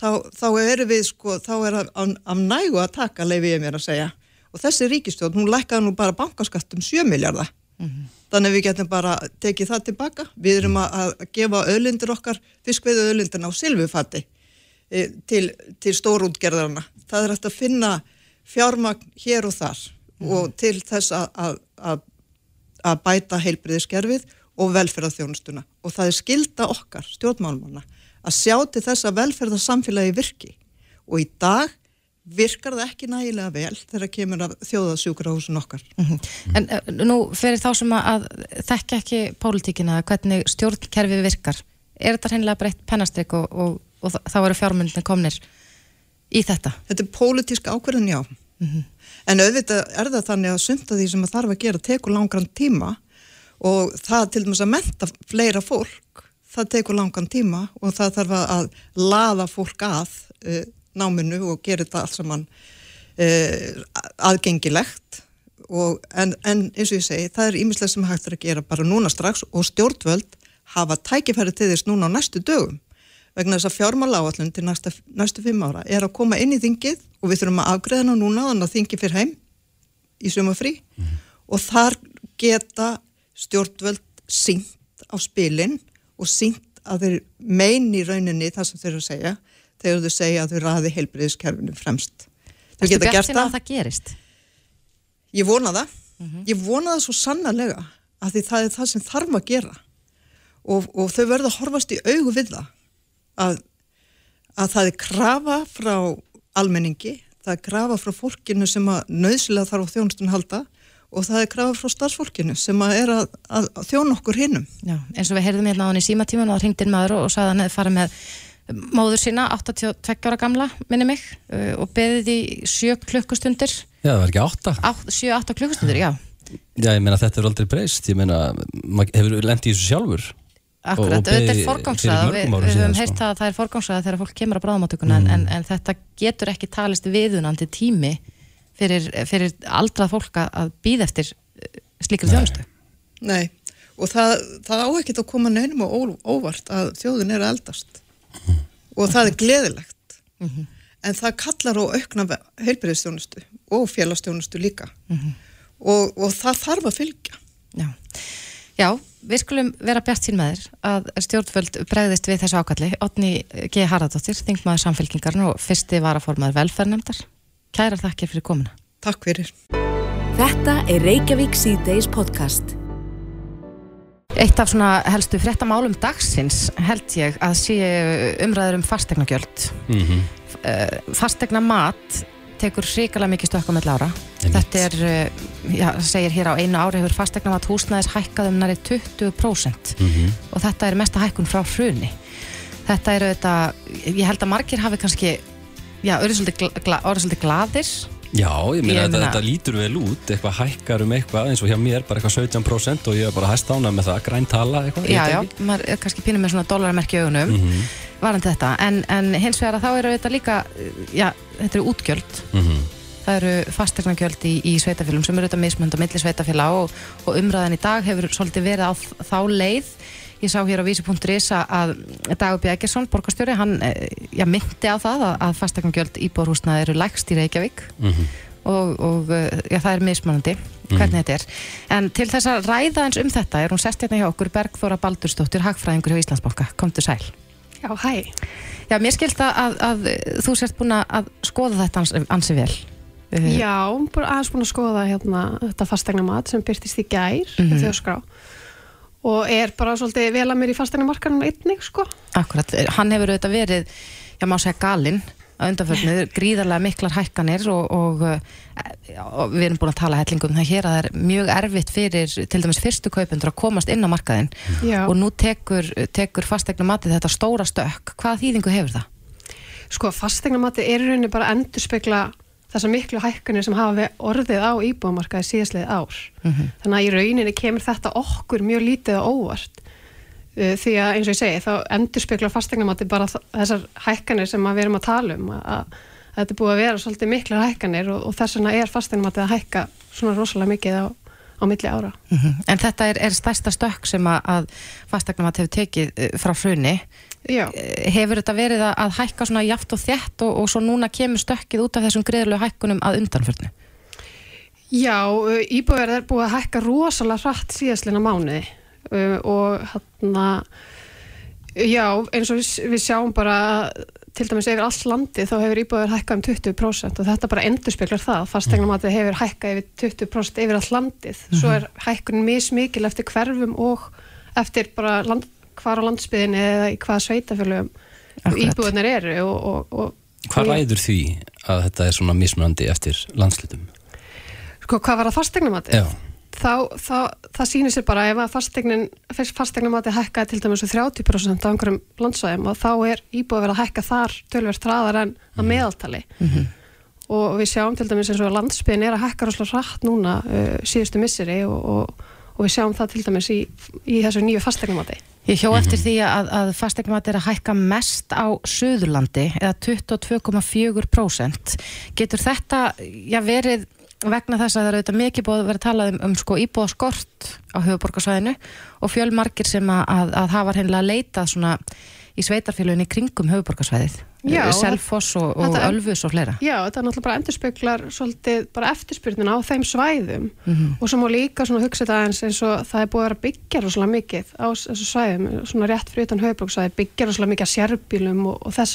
þá, þá eru við sko, þá er að nægu að taka leiði ég mér að segja. Og þessi ríkistjórn, hún lækkaði nú bara bankaskatt um 7 miljardar mm -hmm. þannig við getum bara tekið það tilbaka. Við erum að, að gefa öðlindir okkar fiskveiðu öðlindina á silvufatti e, til, til stórútgerðarna það er að finna fjármagn hér og þar mm og til þess að, bæta heilbriðiskerfið og velferðarþjónustuna og það er skilda okkar stjórnmálmanna að sjá til þess að velferðarsamfélagi virki og í dag virkar það ekki nægilega vel þegar kemur að þjóðasjúkrahúsin okkar. Mm -hmm. En uh, nú fyrir þá sem að þekka ekki pólitíkina, hvernig stjórnkerfi virkar, er þetta hennilega breytt pennastrygg og, og, og þá eru fjármyndin komnir í þetta? Þetta er pólitísk ákverðin, já. Mm -hmm. En auðvitað er það þannig að sumta því sem það þarf að gera tekur langran tíma og það til dæmis að menta fleira fólk það tekur langan tíma og það þarf að laða fólk að uh, náminu og gera þetta allt saman uh, aðgengilegt og, en, en eins og ég segi, það er ímislega sem hægt er að gera bara núna strax og stjórnvöld hafa tækifæri til þess núna á næstu dögum vegna þess að fjármála áallun til næsta, næstu fimm ára er að koma inn í þingið og við þurfum að afgreða ná núna þannig að þingi fyrir heim í sumafrí mm. og þar geta stjórnvöld syngt á spilin og sínt að þeir meini í rauninni það sem þeir eru að segja þegar þau segja að þau raði heilbriðiskerfinu fremst. Þau Ertu geta gert það. það gerist? Ég vona það. Ég vona það svo sannarlega að því það er það sem þarf að gera og, og þau verða að horfast í augu við það að, að það er krafa frá almenningi, það er krafa frá fólkinu sem að nöðsilega þarf á þjónustun halda og það er krafa frá starfsfólkinu sem að er að, að, að þjóna okkur hinnum. Já, eins og við heyrðum hérna á hann í símatíman og það hringdi inn maður og, og sagði að hann hefði farið með móður sína, 82 ára gamla, minni mig, uh, og beðið í 7 klukkustundir, Já, það var ekki átta. 7-8 klukkustundir, já, Já, ég meina þetta er aldrei breyst. Ég meina, maður hefur lent í þessu sjálfur akkurat, þetta er beðið forgangsrað, fyrir við, við höfum heyrt sko. að það er forgangsrað þegar fólk kemur á bráðamáttökuna Mm. en, en þetta getur ekki talist viðunandi tími fyrir, fyrir aldrað fólk að- býða eftir uh, slíkri þjónustu. Nei, og það, það á ekkert að koma neinum og óvart að þjóðin er að eldast og það er gleðilegt en það kallar á aukna heilbyrðistjónustu og félagstjónustu líka og, og það þarf að fylgja Já. Já, við skulum vera bjart sín með þér að stjórnvöld bregðist við þessu ákalli. Otni G. Haraldóttir, þingmaður samfélkingarn og fyrsti varaformaður velferðnemdar. Kærar þakkir fyrir komuna. Takk fyrir Þetta er Reykjavík C-Days podcast. Eitt af svona helstu fréttamálum dagsins held ég að sé umræður um fastegnagjöld. mm -hmm. Fastegna mat tekur hrikalega mikið stökkum með lára. Þetta er, eh, já, segir hér á einu ári hefur fastegna mat húsnæðis hækkað um næri 20% og þetta er mesta hækkun frá hruni. Þetta er auðvitað, ég held að margir hafi kannski, já, orðið svolítið, gla, svolítið gladir. Já, ég meina Ég þetta, þetta lítur vel út eitthvað hækkar um eitthvað eins og hjá mér bara eitthvað 17% og ég er bara hæst ánað með það græn tala eitthvað Já, já, maður er kannski pínum með svona dólarmerki augunum, Mhm. Varandi þetta, en, en hins vegar að þá eru þetta líka, já, þetta eru útgjöld. Mhm. Það eru fastegnagjöld í, í sveitafélum sem eru þetta mismönd á milli sveitafélag og, og umræðan í dag hefur svolítið verið á þá leið. Ég sá hér á vísi.is að- Dagur B. Eggersson, borgarstjóri, hann eh, já, myndi á það að, að fastegnagjöld íbúrhúsnaði eru lægst í Reykjavík Mhm. og, og eh, já, það er mismunandi hvernig þetta er. En til þess að ræða eins um þetta er hún sest hérna hjá okkur Bergþóra Baldursdóttir, hagfræðingur hjá Íslandsbanka. Komdu sæl. Já, hæ. Já, mér skilst að, að, að þú sért búin að skoða þetta ansi, ansi vel. Eh, Já, aðeins búin að skoða hérna þetta fastegna mat sem byrtist í gær mm. -hmm. þjóðskrá og er bara svolítið vel að mér í fastegna markanum einnig, sko. Akkurat, hann hefur auðvitað verið, já má segja galinn að undanförnu, gríðarlega miklar hækkanir og, og, eh, og við erum búin að tala hellingum það hér að það er mjög erfitt fyrir til dæmis fyrstu kaupendur að komast inn á markaðinn Já. og nú tekur, tekur fastegna matið þetta stóra stökk. Hvaða þýðingu hefur það? Sko, fastegna mati er í rauninni bara að endurspegla þessa miklu hækkanir sem hafa orðið á íbúamarkaði síðastlega ár. Þannig að í rauninni kemur þetta okkur mjög lítið á óvart því að eins og ég segi þá endurspegla fastegna mati bara þessar hækkanir sem við erum að tala um að, þetta er búið að vera svolítið miklar hækkanir og, og þess vegna er fastegna mati að hækka svona rosalega mikið á, á milli ára. En þetta er, er stærsta stökk sem að, að fastegna matið hefur tekið eh, frá hruni. Já. Eh, Hefur þetta verið að, að hækka svona jaft og þjætt og, og svo núna kemur stökkið út af þessum greiðlegu hækkunum að undanförnu? Já, íbúverð er búið að hækka rosalega hratt síðastlina mánuði og hérna já, eins og við, sjáum bara til dæmis yfir allt landi þá hefur íbúverð hækkað um 20% og þetta bara endurspeglar það, fastegnamatið hefur hækkað yfir 20% yfir allt landið. Svo er hækkun mismikil eftir hverfum og eftir bara land, hvar á landsbyðinni eða í hvaða sveitafjölum íbúverðnir eru og, og, og Hvað ræður því að þetta er svona mismunandi eftir landslitum? sko, hvað var það fastegnamatið? Já, þá, þá, það sýnir sér bara ef að fastegnin, fastegnamati hækkaði til dæmis um 30% á einhverjum landsvæðum og þá er íbúið að vera að hækka þar tölverð hraðar en að meðaltali. Og við sjáum til dæmis eins og að landsbyðin er að hækka rosalega hratt núna uh, síðustu misseri og, og, og við sjáum það til dæmis í, í þessu nýju fastegnamati Ég hjó eftir því að, að fastegnumat er að hækka mest á Suðurlandi eða 22,4%. Getur þetta já, verið vegna þess að það er auðvitað mikið búið að vera að tala um, um sko íbúðaskort á höfuborgarsvæðinu og fjölmargir sem að, að, að hafa hreinlega leitað svona í sveitarfélagin í kringum höfuborgarsvæðið, og Selfoss og, og Ölfus og fleira. Já, þetta er náttúrulega bara endurspeglar svolítið bara eftirspurnina á þeim svæðum. Og svo má líka svona hugsa þetta eins eins og það er búið að vera að byggja rosalega mikið á þessu svæðum, svona rétt fyrir utan höfbruksvæði, byggja rosalega mikið að sérbílum og, og þess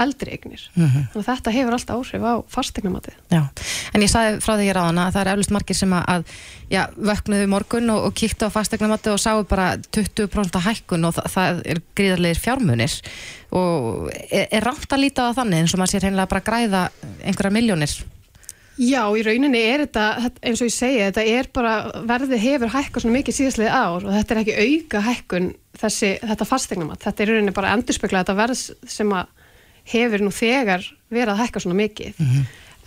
eldri eignir. Þannig að þetta hefur alltaf áhrif á fastegnamatið. Já, en ég sagði frá því ég ráðana að það er eflust margir sem að, já, vöknuðu morgun og, og kíktu á fastegnamatti og sáu bara 20% hækkun og það, það er gríðarlegir fjármunir og er, er rámt að líta á þannig eins og maður sér heimlega bara græða einhverja miljónir Já, í rauninni er þetta, eins og ég segi, þetta er bara, verðið hefur hækkað svona mikið síðastlega ár og þetta er ekki auka hækkun þessi, þetta fastegnamat, þetta er í rauninni bara endurspegla þetta verð sem að hefur nú þegar verið að hækka svona mikið.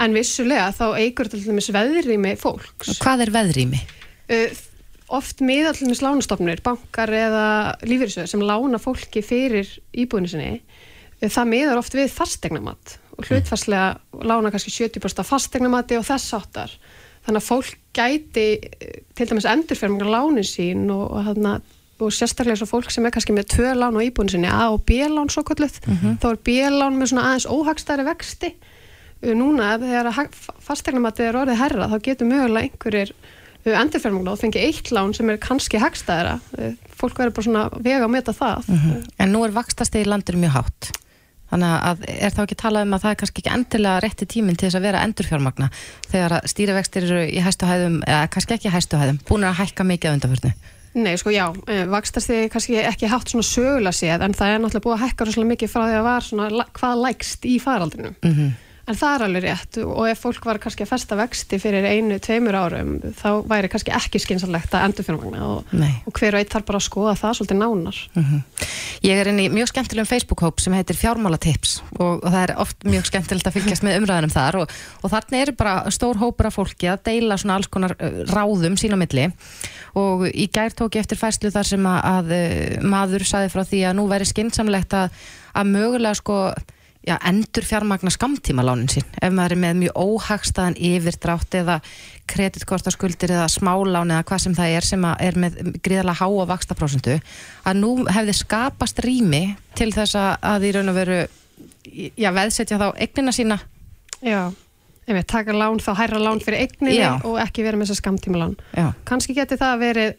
En vissulega þá eigur til dæmis veðrými fólks. Hvað er veðrými? Uh, oft miða til dæmis lánastofnur, bankar eða lífyrirsöður sem lána fólki fyrir íbúinu sinni, uh, það miðar oft við fastegnamat og hlutfarslega lána kannski 70% af fastegnamati og þess áttar. Þannig að fólk gæti uh, til dæmis endurfermingar lánin sín og, og, hana, og sérstaklega svo fólk sem er kannski með tvö lán á íbúinu sinni, A og B lán svo kalluð, þá er B lán með svona aðeins óhagstæri vexti. Uh, Núna þegar fastegnamati er orðið herra þá getur mögulega einhverjir endurferminglóð fengi eitt lán sem er kannski hagstæðara. Fólk verður bara svona vega að meta það. En nú er vakstastegi í landinu mjög hátt. Þannig að er þá ekki talað um að það er kannski ekki endilega rétti tíminn til þess að vera endurfjármagna þegar að stýrivextir eru í hæstu hæðum eða kannski ekki í hæstu hæðum, búin að hækka mikið að undanförnu Nei, sko já, vakstastegi kannski ekki hátt svona sögulega séð en það er náttúrulega búið að hækka rosalega mikið frá því að var svona hvað lægst í faraldrinum Mhm. En það er alveg rétt. Og ef fólk var kannski að festa vexti fyrir einu, tveimur árum þá væri kannski ekki skynsalegt að endurfjármagna og, Nei. og hver og eitt þarf bara að skoða það svolítið nánar. Ég er inn í mjög skemmtilegum Facebook-hóp sem heitir Fjármálatips og, og það er oft mjög skemmtilegt að fylgjast með umræðanum þar og, og þarna eru bara stór hópur af fólki að deila svona alls konar uh, ráðum sín á milli. Og í gær tók ég eftir fæslu þar sem að, að uh, maður saði frá því að nú væri skynnsamlegt að, að mögulega sko já, endur fjármagna skamtímalánin sín. Ef maður er með mjög óhagstaðan yfirdrátt eða kreditkortaskuldir eða smálán eða hvað sem það er sem að er með gríðarlega háa vakstaprósentu að nú hefði skapast rými til þess að, að í raun og veru já, veðsetja þá eignina sína. Já, ef við taka lán þá hærra lán fyrir eigninni Já. og ekki vera með þessa skamtíma lán já, kannski geti það verið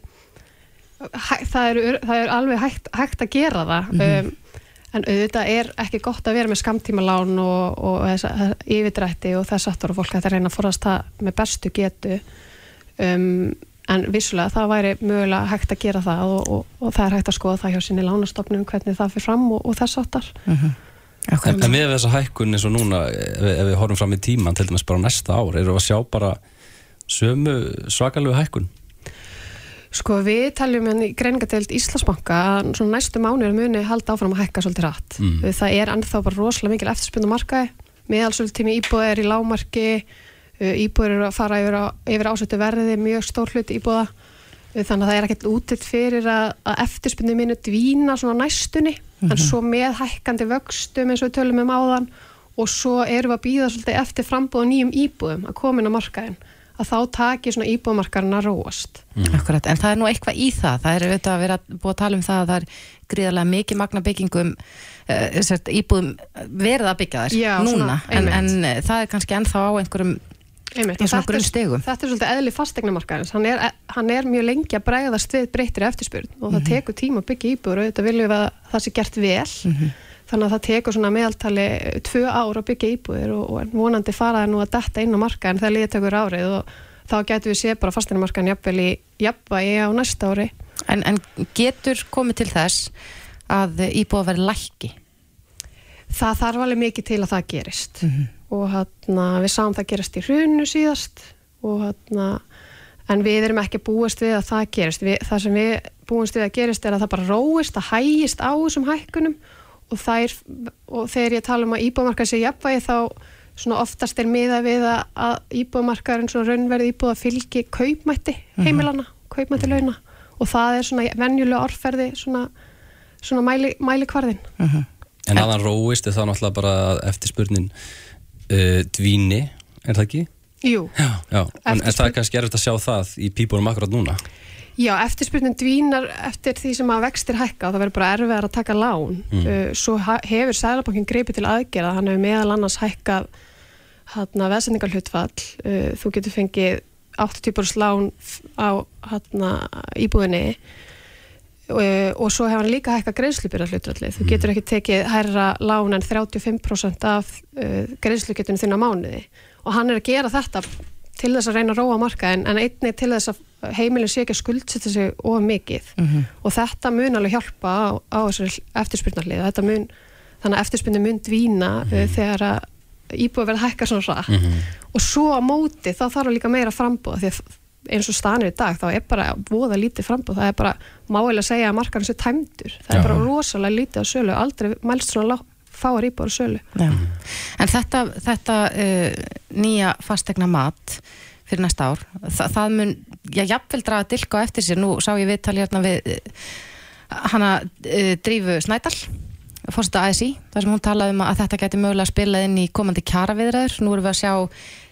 það, er, það er alveg hægt, hægt að gera það. Um, en auðvitað er ekki gott að vera með skamtíma lán og, og þessa, yfirdrætti og þess aftur og fólk ætti að reyna að forðast það með bestu getu. Um, en vissulega það væri mögulega hægt að gera það og, og, og það er hægt að skoða það hjá sinni lánastofnum hvernig það fyrir fram og, og þess aftar En, en með þessa hækkun eins og núna ef, við- ef við horfum fram í tíman til dæmis bara á næsta ár erum við að sjá bara sömu svakalegu hækkun Sko við taljum hérna í greiningadeild Íslandsbanka að svona næstu mánuður muni halda áfram að hækka svolítið rætt. Mm. Það er ennþá bara rosalega mikil eftirspunna markaði, meðalsöld tími íbúða er í lámarki, íbúður eru að fara yfir, á, yfir ásötu verði, mjög stór hlut íbúða, þannig að það er ekkert útitt fyrir að, að eftirspunni minu dvína svona næstunni, en svo með hækkandi vöxtum eins og við tölum um áðan og svo erum við að býða svolítið eftir frambúða nýjum íbúðum að koma inn á markaðin að þá taki svona íbúðmarkarinn að róast. akkurat, en það er nú eitthvað í það. Það er auðvitað að vera búið að tala um það að það er gríðarlega mikið magna byggingum uh, íbúðum verið að byggja Já, núna, en, en uh, það er kannski ennþá á einhverjum Einmitt, þetta er-. Þetta er svolítið eðli fastegnamarkaðins, hann hann er mjög lengi að bregðast við breyttir eftirspurn og það tekur tíma að byggja íbúður og þetta viljum við að það sé gert vel þannig að það tekur svona meðaltali tvö ár að byggja íbúður og, og vonandi fara það nú að detta inn á markaðin þegar liðið tekur árið og þá getur við séð bara fastegnamarkaðin jafnvel í jafnvægi á næsta ári. En, en getur komið til þess að íbúða verið lækki? Það þarf alveg mikið til að það gerist. Og hérna, við sáum það gerast í hrunu síðast og hérna, en við erum ekki að búast við að það gerist. Við, það sem við búast við að gerist er að það bara róist, það hægist á þessum hækkunum og, þær, og þegar ég tala um að íbúðmarkað sé jafnvægi þá svona oftast er miða við að, að íbúðmarkaðurinn svona raunverði íbúða fylgi kaupmætti heimilana, kaupmætti launa. Og það er svona venjulega orðferði svona, svona mæli, mæli kvarðin En að hann róist er það náttúrulega bara að eftirspurnin uh, dvíni, er það ekki? Jú, Já, já. En, en það er kannski erfitt að sjá það í pípunum akkurat núna Já, eftirspurnin dvínar eftir því sem að vextir hækka og það verður bara erfiðar að taka lán. Mm. Uh, svo hefur Sælabankin greipið til aðgerða, hann hefur meðal annars hækkað hérna veðsendingarhlutfall. Uh, þú getur fengið 80% lán á hérna íbúðinni uh, og svo hefur hann líka hækkað greiðslubyrða hlutfallið. Þú getur ekki tekið hærra lán en 35% af uh, greiðslugetinu þinn á mánuði og hann er að gera þetta til þess að reyna að róa markaðin en einnig til þess að heimilin sé ekki að skuldsetja sig of mikið. Og þetta mun alveg hjálpa á, á þessari eftirspyrnarlið þetta mun, þannig að eftirspyrnir mun dvína uh, þegar að íbúið verða hækka svona rætt og svo á móti þá þarf líka meira frambúð því að eins og stanir í dag þá er bara voða lítið frambúð, það er bara máilega að segja að markaðin sé tæmdur, það Já. er bara rosalega lítið á sölu, aldrei mælst svona fáar íbúið á sölu. Já. En þetta, þetta uh, nýja fastegna mat fyrir næsta ár, þa það mun já, jafnvel draga dilka eftir sér. Nú sá ég viðtali hérna við uh, hana uh, Drífu Snædal fórseta ASI, þar sem hún talaði um að þetta geti mögulega spilað inn í komandi kjaraviðræður. Nú erum við að sjá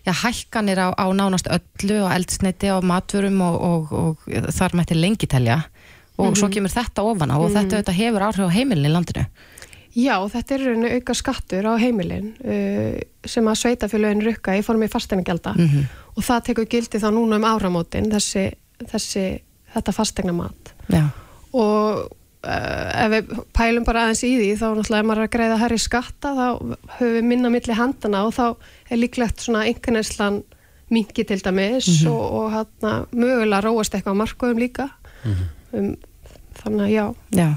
já, hækkanir á, á nánast öllu og eldsneiti á maturum og, og, og þar mætti lengi telja. Og svo kemur þetta ofan á og þetta, þetta hefur áhrif á heimilin í landinu Já, þetta er í rauninni auka skattur á heimilin uh, sem að sveitafélögin rukka í formi fasteignagjalda. Og það tekur gildi þá núna um áramótin þessi, þessi, þetta fastegna mat Já, og uh, ef við pælum bara aðeins í því þá náttúrulega ef maður er að greiða herri skatta þá höfum við minna milli handana og þá er líklegt svona einhverneslan mingi til dæmis og, og hérna mögulega róast eitthvað á markuðum líka. Um, þannig að já. Já,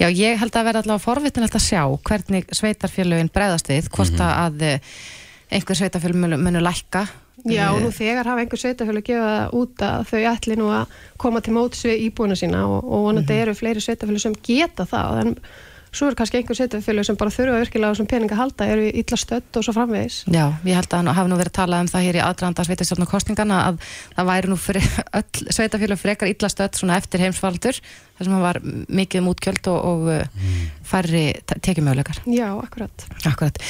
já ég held að vera allavega forvitinlegt að sjá hvernig sveitarfélögin bregðast við, hvort að eh, einhver sveitarfélög munu, munu lækka. Já, Eh, og nú þegar hafa einhver sveitafjölu gefið það út að þau ætli nú að koma til móts við íbúina sína og, og vonandi Mhm. eru fleiri sveitafjölu sem geta það en svo er kannski einhver sveitafjölu sem bara þurfa virkilega á þessum peninga að halda, eru illa stödd og svo framvegis. Já, ég held að nú hafi nú verið talað um það hér í aðdraðanda sveitarstjórnum kostingana að það væri nú fyrir (laughs) öll sveitarfélög frekar illa stödd svona eftir heimsfaldur þar sem það var mikið um útgjöld og, og mm. færri tekjumöguleikar. Já, akkurat. Akkurat.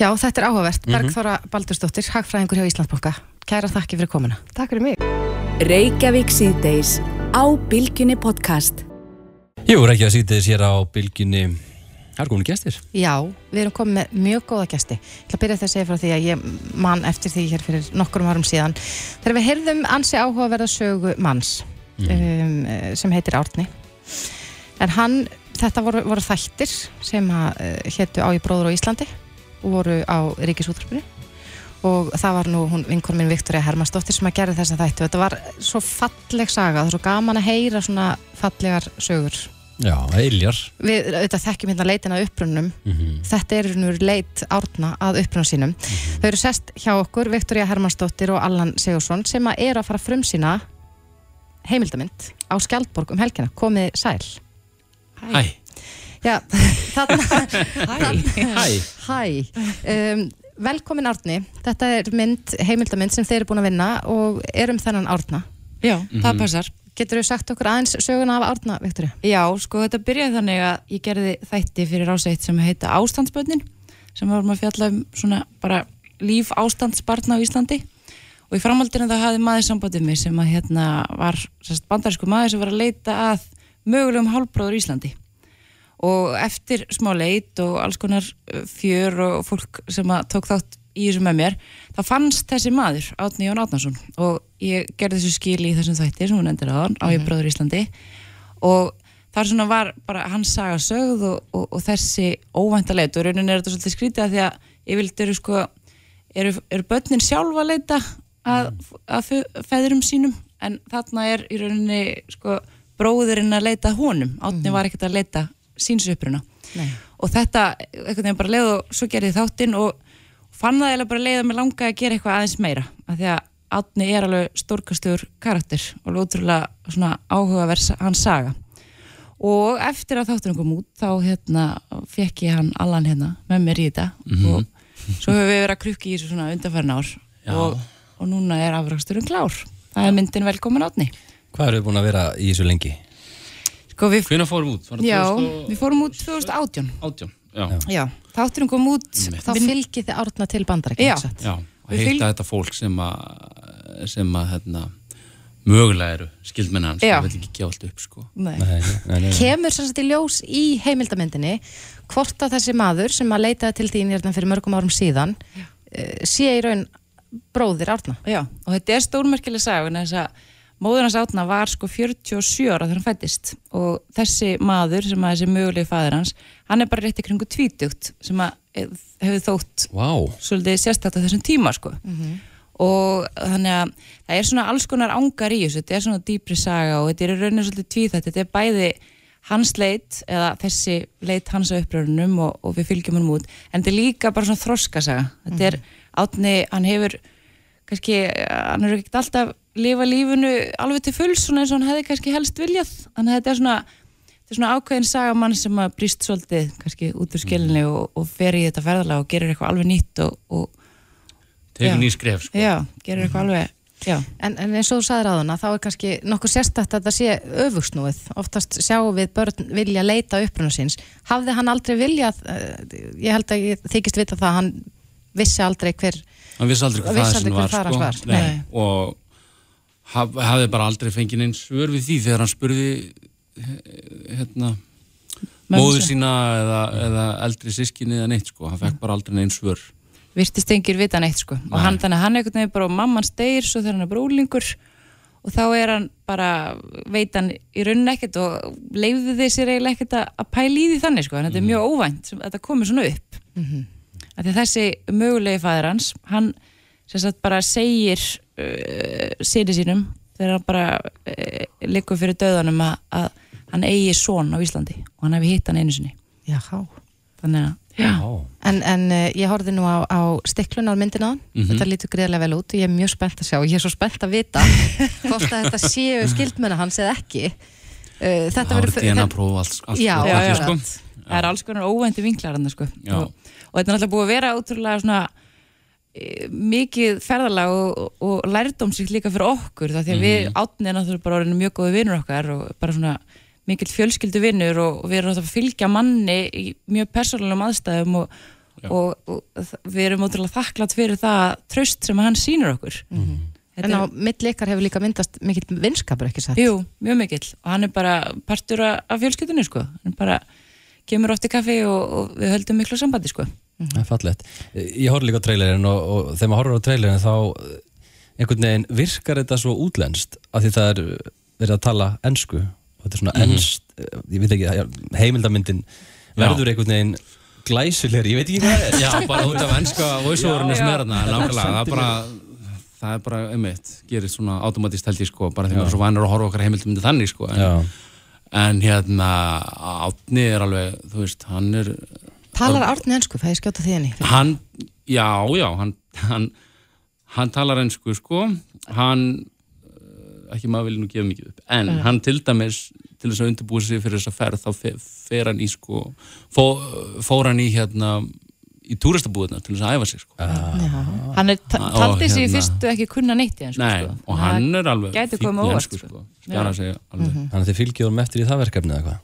Já, þetta er áhugavert. Bergþóra Baldursdóttir, hagfræðingur hjá Íslandsbanka. Kæra þakki fyrir komuna. Takk fyrir mig. Reykjavík síðdeis á Bilginni podcast. Jú, að sýta þess hér á bylginni Það er komin gestir Já, við erum komið með mjög góða gesti. Ég ætla að byrja þess að segja frá því að ég man eftir því hér fyrir nokkurum árum síðan. Þegar við heyrðum ansi áhugaverða sögu manns um, eh, sem heitir Árni. En hann, þetta voru, voru þættir sem að uh, héttu á í bróður á Íslandi og voru á Ríkisúttarpinu og það var nú hún vinkon minn Viktoria Hermannsdóttir sem að gera þessa þættu. Þetta var svo falleg saga, það er svo gaman að heyra svona fallegar sögur. Já, eiljar Við auðvitað þekkjum hérna leitin að upprunnum þetta er nú leit árna að upprunn sínum. Þau eru sest hjá okkur, Viktoria Hermannsdóttir og Allan Sigursson sem að eru að fara að frumsýna heimildamind á Skjaldborg um helgina. Komið sæl. Hæ Já, (laughs) þarna, Hæ hæ. Um, velkomin Árni. Þetta er mynd, heimildamind sem þeir eru búin að vinna og er um þennan Árna. Já, það passar. Getur þú sagt okkur aðeins söguna af Árna, Viktoria? Já, sko þetta byrjaði þannig að ég gerði þætti fyrir áseitt sem heita Ástandsbönnin sem varum að fjalla um svona bara líf ástandsbarna á Íslandi og í framhaldinu það hafði maður sambandið mig sem að hérna var sérst, bandarísku maður sem var að leita að mögulegum hálfbróður Íslandi og eftir smá leit og alls konar uh, fjör og fólk sem að tók þátt í þessu með mér þá fannst þessi maður, Átni Jón Átnason og ég gerði þessu skil í þessum þætti sem hún endur á á ég bróður Íslandi. Og þar svona var bara hans saga sögð og, og, og þessi óvænta leit og raunin er þetta svolítið skrítið að því að ég vildi eru sko eru, eru börnin sjálfa að leita að, að fe- feðrum sínum? En þarna er í rauninni sko bróðurinn að leita að honum. Átni var ekkert að leita síns uppruna. Nei. og þetta einhvern veginn bara leið og svo gerði þáttinn og fann það eiginlega bara leið að mér langaði að gera eitthvað aðeins meira. Af því að Átni er alveg stórkastur karakter og alveg útrúlega svona áhugaverð hans saga og eftir að þátturinn kom út þá hérna fekk ég hann allan hérna með mér í þetta og svo höfum við verið að krukki í þessu svona undanfærin ár og, og núna er afraksturinn klár það er myndin velkomin átni Hvað eru þið búin að vera í þessu lengi? sko við, Hvenær fórum út? Já, 2018? við fórum út 2018 Já, já, þátturinn kom út Þá fylgið þið Árna til bandarækja. Já. já. Og heita fylg- þetta fólk sem að sem að hérna, mögulega eru skildmenni hans, það vil ekki gefa allt upp sko. Nei. Nei, nei, nei. kemur sem sagt í ljós í heimildamyndinni hvort að þessi maður sem að leitaði til þín hérna fyrir mörgum árum síðan eh, sé í raun bróðir Árna Já, og þetta er stórmerkileg saga vegna þess að móður hans átna var sko 47 ára þegar hann fættist og þessi maður sem að þessi mögulegi fæðir hans hann er bara rétt í kringu tvítugt sem að eh, hefur þótt Vá, svolítið sérstætt á þessum tíma sko. Og þannig að það er svona alls konar ángar í þessu, þetta er svona dýpri saga og þetta er í rauninu svolítið tvíþætt. Þetta er bæði hans leit eða þessi leit hans á upprörunum og, og við fylgjum hann út, en þetta er líka bara svona þroskasaga, þetta er átni, hann hefur kannski, hann er ekkert alltaf lifa lífunu alveg til fulls svona eins og hann hefði kannski helst viljað þannig að þetta er svona þetta er svona ákveðin saga mann sem að brýst svolítið kannski út úr skilinni og, og fer í þetta ferðalega og gerir eitthvað alveg nýtt og, og tegur Já. ný skref sko. já, gerir eitthvað alveg já, En, en eins og þú sagðir á hana, þá er kannski nokkuð sérstætt að þetta sé öfugsnúið. Oftast sjáum við börn vilja leita uppruna síns. Hafði hann aldrei viljað, uh, ég held að ég þykist vita það, að hann vissi aldrei hver, hann vissi aldrei hvað Vissi það aldrei sem hver var, faðir hans sko. var. Nei. Nei. og haf, hafði bara aldrei fengið neins svör við því þegar hann spurði eh, hérna móður sína. eða, eða eldri sískinni eða neitt sko, hann fekk bara aldrei neins svör. Virtist engir vita neitt sko. Og hann þannig að hann einhvern veginn bara og mamman steyr svo þegar hann er bara úlingur og þá er hann bara veit hann í rauninni ekkert og leifði þið sér eiginlega ekkert að að pæla í því þannig sko. En þetta er mjög óvænt sem þetta komið svona upp. Mm -hmm. þessi mögulegi fæðir hans hann sem sagt bara segir uh, sinni sínum þegar hann bara uh, liggur fyrir döðanum að, að hann eigi son á Íslandi og hann hefði hitt hann einu sinni jáhá. þannig að já. En, en uh, ég horfði nú á, á stiklunar myndina, Mhm. þetta lítur greiðlega vel út og ég er mjög spennt að sjá, ég er svo spennt að vita (laughs) hvort að þetta séu skildmenna hans eða ekki. Uh, þetta það verður- DNA próf allt, allt Já, allt, já, sko. það er alls konar óvænti vinklar hann sko. Já. og, og þetta er náttúrulega búið að vera útrúlega svona mikið ferðalag og, og lærdómsíkt líka fyrir okkur það því að við átni er náttúrulega bara orðinu mjög góði vinnur okkar og bara svona mikill fjölskyldu vinnur og, og við erum náttúrulega að fylgja manni í mjög persónulegum aðstæðum og, og, við erum útrúlega þakklátt fyrir það tröst sem hann sýnur okkur. Þetta En á milli ykkar hefur líka myndast mikill vinskapur ekki satt. Jú, mjög mikill og hann er bara partur af fjölskyldunni sko. Hann bara kemur oft í kaffi og, og við höldum miklu sambandi sko Það er fallegt. Ég horf líka á trailerin og, og þegar maður horfir á trailerin þá einhvern veginn virkar þetta svo útlenskt af því það er verið að tala ensku. Og þetta er svona enskt, eh, ég veit ekki, ja, heimildamyndin verður einhvern veginn glæsulegri, ég veit ekki hvað það er. Já, bara út af ennska voiceoverinu sem Já, er þarna, nákvæmlega, það er bara það er bara, einmitt, gerist svona automatist held ég sko, bara því maður er svo vanur að horfa á okkar heimildum myndi þannig sko, en, Já, en hérna Átni er alveg, þú veist, hann er Talar Árni ensku, það ég skjóta því henni. hann, já, já hann, hann, hann talar ennsku sko, hann eh, ekki maður vilja nú gefa mikið upp en hann til dæmis til þess að undirbúa sig fyrir þessa ferð þá fe- fer hann í sko fó, fór hann í hérna í túristabúðina til þess að æfa sig sko. hann er, ta Ó, taldi sig í hérna. fyrstu ekki kunna neitt í hann Nei, sko. og hann er alveg óvart, ensku, sko. sko. sig alveg þannig að þið fylgjum honum eftir í það verkefni eða hvað?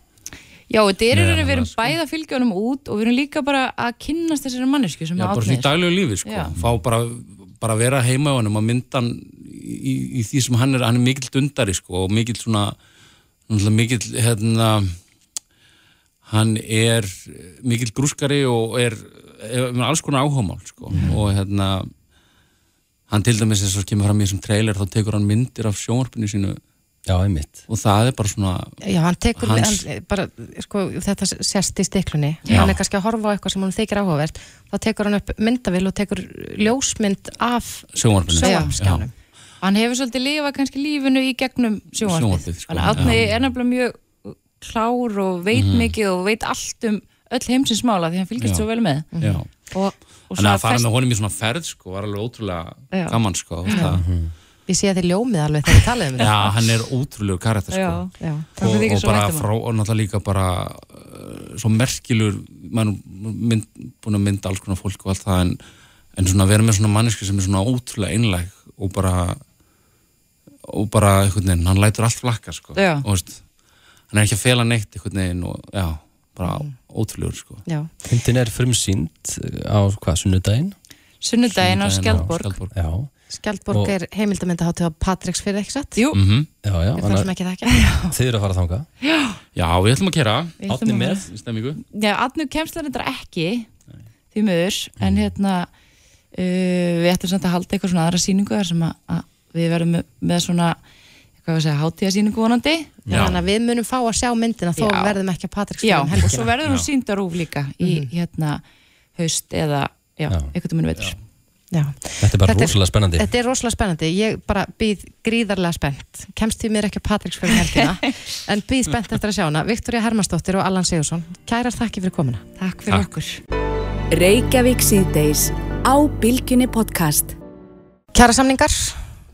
Já, þetta er rauninni, við erum sko. bæði að fylgja honum út og við erum líka bara að kynnast þessari mannesku sem Já, er bara svona í átnið daglegu lífi sko. Já. fá bara, bara vera heima á hann og mynda hann í, í því sem hann er hann er mikill dundari sko, og mikill svona mikill hérna hann er mikill grúskari og er, er alls konar áhugamál sko. og hérna hann til dæmis eins og kemur fram í þessum trailer þá tekur hann myndir af sjónvarpinu sínu Já, einmitt. og það er bara svona Já, hann tekur, Hans- hann, bara, sko, þetta sérst í stiklunni, Já. hann er kannski að horfa á eitthvað sem hann þykir áhugavert, þá tekur hann upp myndavill og tekur ljósmynd af sjónvarpinu sjónvarpskjánum. Hann hefur svolítið lifað kannski lífinu í gegnum Sjónvarpið, sko. Þannig að Já. er nefnilega mjög klár og veit Mhm. mikið og veit allt um öll heimsins mála því hann fylgist Já. svo vel með Já. og, og Þannig að fara fest- með honum í svona ferð sko, var alveg ótrúlega Já. gaman sko, það. Ég sé að þið ljómið alveg þegar þið talaðum um Já, hann er ótrúlegur karakter sko. Já, Já. Það og, er og bara um frá, og náttúrulega líka bara uh, svo merkilur maður mynd, búin að mynda alls konar fólk og allt það en, en svona vera með svona manneski sem er svona ótrúlega einlæg og bara og bara einhvern veginn, hann lætur allt flakka sko, Já. og veist hann er ekki að fela neitt einhvern veginn og já, bara ótrúlegur sko Já. Myndin er frumsýnd á hvað, sunnudaginn? sunnudaginn á Skjaldborg Skjaldborg. Já, Skjaldborg Og- er heimildamönda á Patriks fyrir ekki satt? Jú, Mhm. já, já Ég þarf sem ekki það ekki að Þið eru að fara þangað. Já, við ætlum að kera að með stemmingu Já, Adnu kemst það reyndar ekki því miður, en hérna uh, við ætlum samt að halda eitthvað svona aðra sýningu þar sem að, að við verðum með, með svona hvað var að segja, hátíðasýningu vonandi. Já. Þannig að við munum fá að sjá myndina þó Já. verðum ekki að Patriks Já, fyrir um og svo helgina verður hún sýndarúf líka í hérna haust eða já, Já. einhvern veginn veitur Já. Þetta er bara Þetta er- rosalega spennandi. Þetta er rosalega spennandi, ég bara býð gríðarlega spennt, kemst því mér ekki að Patriks fyrir um (laughs) helgina, en býð spennt eftir að sjá hana. Viktoria Hermannsdóttir og Allan Sigursson Kærar þakki fyrir komuna. Takk fyrir Takk. okkur. Reykjavík síðdeis á Bilginni podcast. Kjara samningar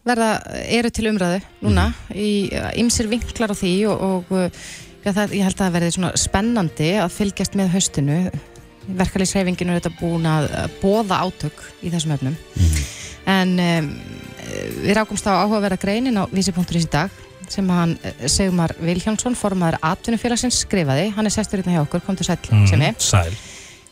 verða, eru til umræðu núna í ymsir vinklar á því og, og já, það, ég held að það verði svona spennandi að fylgjast með haustinu verkalýsreifinginu er þetta búin að bóða átök í þessum öfnum en um, við rákumst á áhugaverða greinin á vísi.is í dag sem hann eh, Sigmar Vilhjánsson formaður atvinnufélagsins skrifaði hann er sestur hérna hjá okkur, kom til sæl mm. sem er Sæl.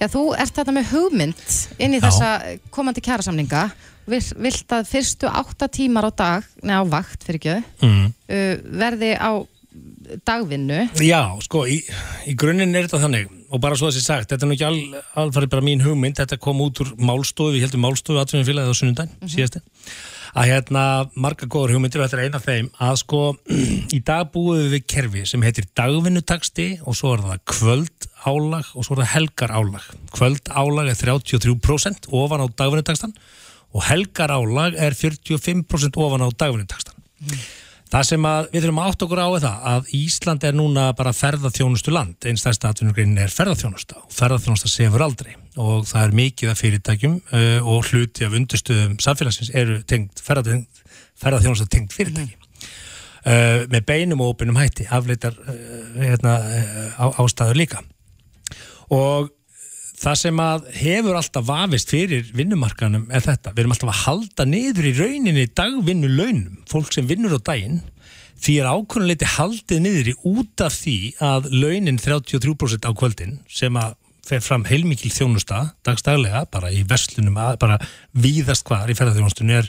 Já, þú ert þetta með hugmynd inn í Já. þessa komandi kjærasamninga Vil- vilt að fyrstu átta tímar á dag, neða á vakt fyrir ekki Mm. uh, verði á dagvinnu Já, sko, í, í grunninn er þetta þannig og bara svo þessi sagt, þetta er nú ekki al, alfarið bara mín hugmynd, þetta kom út úr málstofu, við heldum málstofu atvinnumfélagið á sunnundaginn, mm síðasti að hérna marga góður hugmyndir og þetta er eina af þeim að sko (clears throat) í dag búum við kerfi sem heitir dagvinnutaksti og svo er það kvöld álag og svo er það helgar álag kvöld álag er 33% ofan á dagvinnutakstan og helgar álag er 45% ofan á dagvinnutakstan Það sem við þurfum að átt okkur á er það að Ísland er núna bara ferðarþjónustu land, einn stærsta atvinnugreinin er ferðarþjónusta og ferðarþjónusta sefur aldrei. Og það er mikið af fyrirtækjum uh, og hluti af undirstöðum samfélagsins eru tengt ferðarþjónusta, tengt fyrirtæki. Uh, með beinum og óbeinum hætti, afleitar uh, hérna, á, ástæður líka. Og það sem að hefur alltaf vafist fyrir vinnumarkanum er þetta, við erum alltaf að halda niður í rauninni dagvinnu launum, fólk sem vinnur á daginn því er ákvörnuleiti haldið niður í út af því að launin 33% á kvöldin sem að fer fram heilmikil þjónusta dagstaglega, bara í verslunum að- bara víðast hvar í ferðarþjónustunni er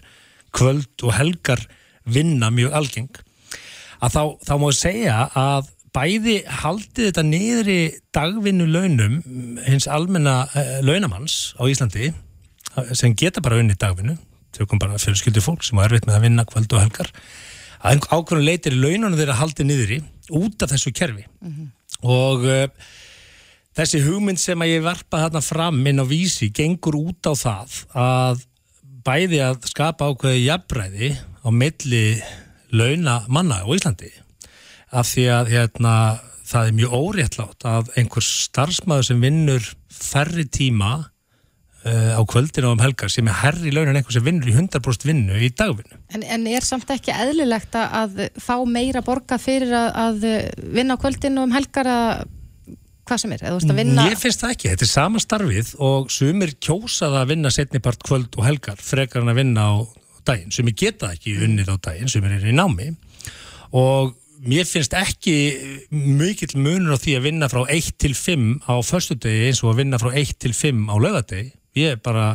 kvöld og helgar vinna mjög algeng. Að þá, þá má ég segja að bæði haldið þetta niður í dagvinnu launum hins almenna uh, launamanns á Íslandi sem geta bara unni dagvinnu tökum bara fjölskyldu fólk sem á erfitt með að vinna kvöld og helgar að ákveðinu leitir laununum þeirra haldið niður í út af þessu kerfi. Og uh, þessi hugmynd sem að ég varpa þarna fram inn á vísi gengur út á það að bæði að skapa ákveði jafnræði á milli launa manna á Íslandi af því að hérna, það er mjög óréttlátt að einhver starfsmæður sem vinnur færri tíma uh, á kvöldinu og um helgar sem er herri laun en einhver sem vinnur í 100% vinnu í dagvinnu. en, en er samt ekki eðlilegt að, fá meira borga fyrir að, að vinna á kvöldinu um helgar að hvað sem er, eða þú veist að vinna Ég finnst það ekki, þetta er sama starfið og sumir kjósaða að vinna setnipart kvöld og helgar frekar en að vinna á daginn, sumir geta ekki unnið á daginn, sumir er í námi. Og mér finnst ekki mikill munur á því að vinna frá 1 til 5 á föstudegi eins og að vinna frá 1 til 5 á laugadegi ég er bara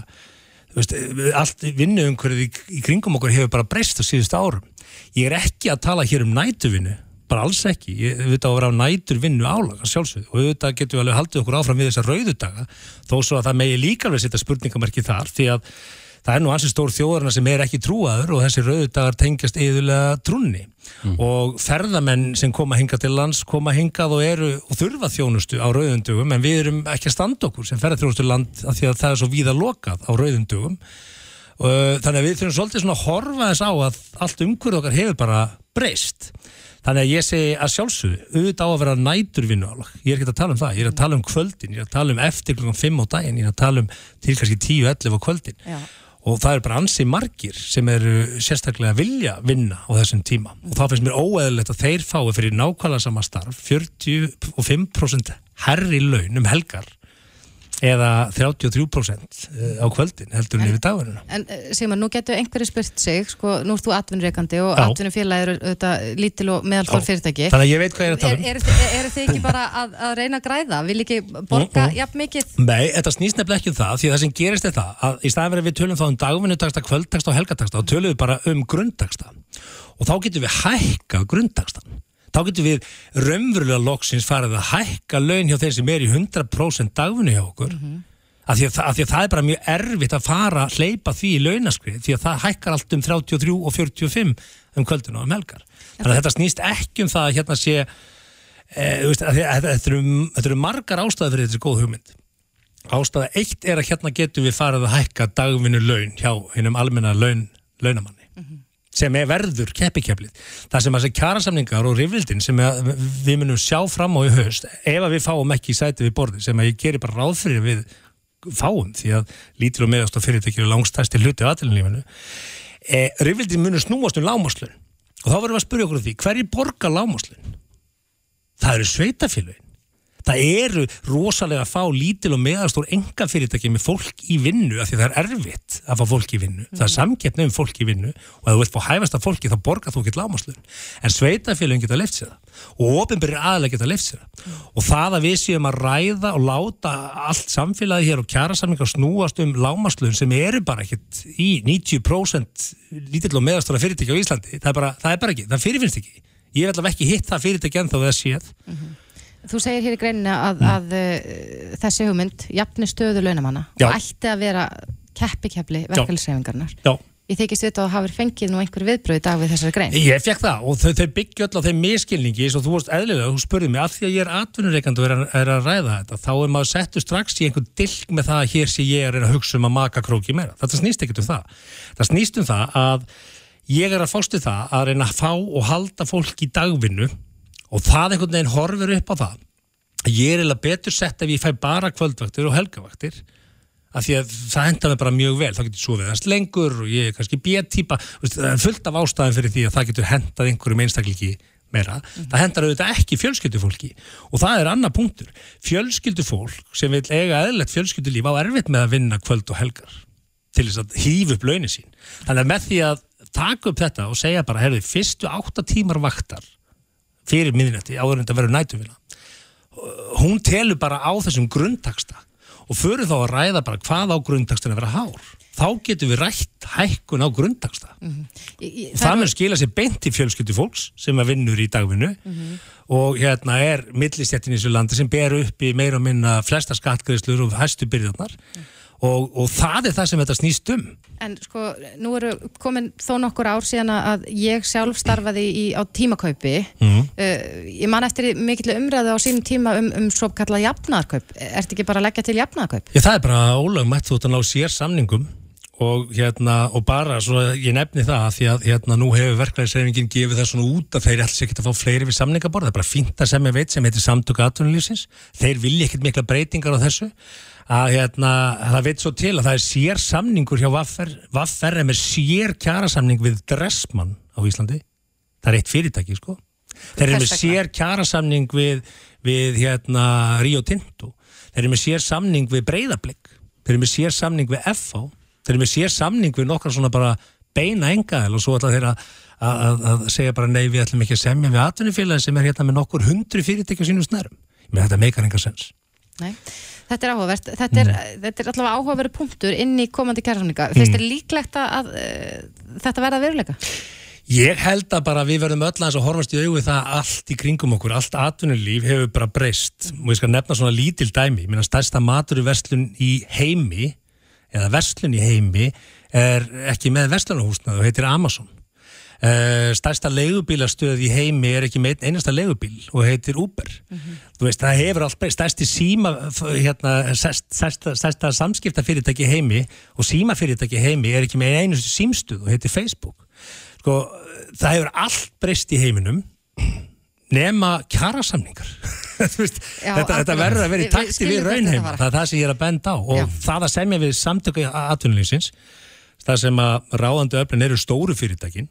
þú veist, allt vinnuumhverfið í, í kringum okkur hefur bara breyst á síðustu árum. Ég er ekki að tala hér um nætuvinnu bara alls ekki, ég veit að vera á nætur vinnu álaga sjálfsögðu. Og auðvitað getum við alveg haldið okkur áfram við þessa rauðudaga þó svo að það megi líka alveg setja spurningamerki þar því að það er nú ansið stór þjóðarna sem er ekki trúaður og þessi rauðudagar tengjast yðurlega trúnni. Og ferðamenn sem koma hingað til lands koma hingað og eru og þurfa þjónustu á rauðundugum en við erum ekki að standa okkur sem ferðarþjónustu land af því að það er svo víða lokað á rauðundugum Uh, þannig að við þurfum svolítið svona að horfa þess á að allt umhverð okkar hefur bara breyst. Þannig að ég segi að sjálfsögðu auðvitað á að vera næturvinnu álag ég er ekki að tala um það, ég er að tala um kvöldin. Ég er að tala um eftir klukkan 5 á daginn. Ég er að tala um til kannski 10-11 á kvöldin. Já. Og það er bara ansi margir sem eru sérstaklega vilja vinna á þessum tíma. Og þá finnst mér óeðilegt að þeir fái fyrir nákvæmlega sama starf 45% herri laun um helgar eða 33% eh, á kvöldin heldur en yfir dagurinn En eh, Sigmar, nú getur einhverju spurt sig, sko, nú ert þú atvinnureikandi og Já. atvinnufélagi eru auðvitað lítil og meðalstór Já. fyrirtæki. Þannig að ég veit hvað ég er að tala Er, um. er, er, eru þið ekki bara að, að reyna að græða? Vil ekki borga Mm, mm. jafn mikið? Nei, þetta snýst nefnilega ekki um það því að það sem gerist er það að í staðan verið við tölum þá um dagvinnutaksta, kvöldtaksta og helgataksta þá tölum við bara um grundtaksta og þá getum við hækkað grundtakstan þá getum við raunverulega loksins farið að hækka laun hjá þeir sem er í 100% dagvinnu hjá okkur. Af, því að, af því að það er bara mjög erfitt að fara að hleypa því í launaskrið því að það hækkar allt um 33 og 45 um kvöldinu og um helgar. Þannig að þetta snýst ekki um það að hérna sé e, veist, að, að, þetta, eru, þetta eru margar ástæður fyrir þessi góð hugmynd. Ástæða eitt er að hérna getum við farið að hækka dagvinnu laun hjá hinnum almenna laun, launamanni sem er verður keppikeflið. Það sem að þessi kjarasamningar og rifrildin sem við munum sjá fram á í höst ef að við fáum ekki í sæti við borði sem að ég gerir bara ráð fyrir við fáum því að lítil og meðast og fyrirtækir er langstæsti hluti á aðlunlífinu e, rifrildin munum snúast um lámaslun og þá verðum við að spyrja okkur því hverju borga lámaslun? Það eru sveitafélögin það eru rosalega fá lítil og meðastór enga fyrirtæki með fólk í vinnu af því það er erfitt að fá fólk í vinnu. Það er samkeppni um fólk í vinnu og ef þú vilt fá hæfasta fólki þá borgar þú ekki lámaslun en sveitafélagin geta left sér það og ofinbyrri aðlega geta left sér það. Og það að við séum að ræða og láta allt samfélagi hér og kjærasamlingar snúast um lámaslun sem eru bara ekkit í 90% lítil og meðastóra fyrirtæki á Íslandi það er bara, það er bara ekki, það fyrirfinnst ekki. Ég vil allavega ekki hitt það fyrirtæki ennþá við að séð Þú segir hér í greininu að, að uh, þessi hugmynd, jafni stöðu launamanna Já. og ætti að vera keppikefli verkefliðsreifingarnar. Já. Ég þykist vita að hafa fengið nú einhver viðbröð í dag við þessari grein. Ég fekk það og þau, þau byggja öll á þeim miskilningi eins og þú varst eðlilega, þú spurði mig af því að ég er atvinnureikandi og er, að- er að ræða þetta þá er maður settu strax í einhvern dilk með það að hér sé ég að reyna að hugsa um að maka króki meira. Þetta snýst ekkert um það. Það snýst um það að ég er að fástu það að reyna að fá og halda fólk í dagvinnu og það einhvern veginn horfir upp á það að ég er eiginlega betur sett ef ég fæ bara kvöldvaktir og helgavaktir af því að það henda mig bara mjög vel. Þá getur svo við þess lengur og ég er kannski veist, það er fullt af ástæðum fyrir því að það getur hendað einhverjum einstaklingi meira, það hendar auðvitað ekki fjölskyldufólki. Og það er annað punktur. Fjölskyldufólk sem vil eiga eðlert fjölskyldulíf á erfitt með að vinna kvöld og helgar til þess að hýfa upp launin sín. Þannig að með því að taka upp þetta og segja bara, herði, fyrstu átta tímar vaktar fyrir miðnætti áður en þetta verður nætuvila hún telur bara á þessum grundtaksta og fyrir þá að ræða bara hvað á grundtakstin að vera hár. Þá getum við rætt hækkun á grundtaksta Ég- ég- það mun skila sér beint til fjölskyldu fólks sem að vinnur í dagvinnu og hérna er millistjættin í þessu landi sem ber upp í meira og minna flesta skattgreðslur og hæstu byrjarnar og, og það er það sem þetta snýst um En sko, nú eru komin þó nokkur ár síðan að ég sjálf starfaði í, á tímakaupi. Mhm. Uh, ég man eftir mikill umræðu á sínum tíma um, um svo kallað jafnaðarkaup. Ertu ekki bara að leggja til jafnaðarkaup? Já, það er bara ólögmætt þú að ná sér samningum og, hérna, og bara svo ég nefni það því að hérna, nú hefur verklæðisreifingin gefið það svona út að þeir sér ekki að fá fleiri við samningaborð, það er bara fínt að sem ég veit sem heitir samtöku aðtunulífsins, þeir vilja ekkert mikla breytingar á þessu að hérna, það veit svo til að það er sér samningur hjá Vaffer, Vaffer er með sér kjarasamning við Dressmann á Íslandi, það er eitt fyrirtæki sko, þeir eru með sér kjarasamning við, við hérna, Rio Tinto. Þeir eru með sér samning við Breiðablик þeir eru með sér samning við FH þeir eru með sér samning við nokkar svona bara beina engaðil og svo ætla þeir að, að, að, segja bara nei við ætlum ekki að semja við atvinnufélagi sem er hérna með nokkur hundru fyrirtæki á sínum snærum. Með þetta meikar enga sens. Nei. Þetta er áhugavert. Þetta er, Mm. þetta er allavega áhugaveru punktur inn í komandi kærasamninga. Finnst þér líklegt að, uh, þetta verða veruleika? Ég held að bara við verðum öll aðeins að horfast í við það allt í kringum okkur, allt atvinnulíf hefur bara breyst og ég skal nefna svona lítil dæmi, minna stærsta maturverslun í heimi eða verslun í heimi er ekki með verslunarhúsnað og heitir Amazon uh, stærsta leigubílastöð í heimi er ekki með einasta leigubíl og heitir Uber. Þú veist, það hefur allt breyst. Stærsti síma hérna, stærsta, stærsta, samskiptafyrirtæki heimi og símafyrirtæki heimi er ekki með einu símstöð og heitir Facebook. Sko, það hefur allt breyst í heiminum nema kjarasamningar. (laughs) Veist, Já, þetta, þetta verður að vera í Við- við takti við raunheima var. það er það sem ég er að benda á. Og Já. það að semja við samtöku atvinnulífsins þar sem að ráðandi öflin eru stóru fyrirtækin.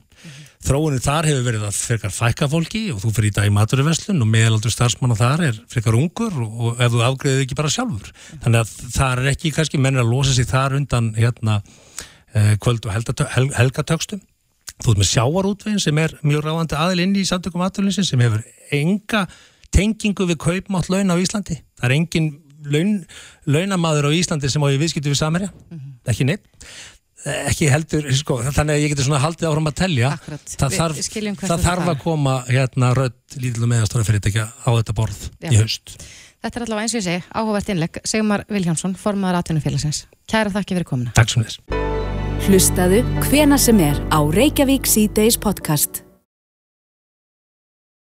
Þróunin þar hefur verið að frekar fækka fólki og þú fyrir í dag í maturverslun og meðaldur starfsmanna þar er frekar ungur og, ef þú afgreðið ekki bara sjálfur. Þannig að það er ekki kannski mennir að losa sig þar undan hérna eh, kvöld og hel, helgatökstum. Þú ert með sjávarútvegin sem er mjög ráðandi aðil inn í samtökum aðtölinsin sem hefur enga tengingu við kaupmátt laun á Íslandi. Það er engin laun, launamaður á Íslandi sem á í viðskiptu við Samerja ekki neitt ekki heldur, sko, þannig að ég getur svona haldið áfram að telja. Akkurat. það þarf, það þarf að koma hérna rödd lítil og meðastóra fyrirtækja á þetta borð Já. í haust. Þetta er allavega eins og ég segi, áhugavert innlegg. Sigmar Viljámsson, formaður atvinnufélagsins. Kæra þakki fyrir komuna. Takk sem þess Hlustaðu hvena sem er á Reykjavík C-Days podcast.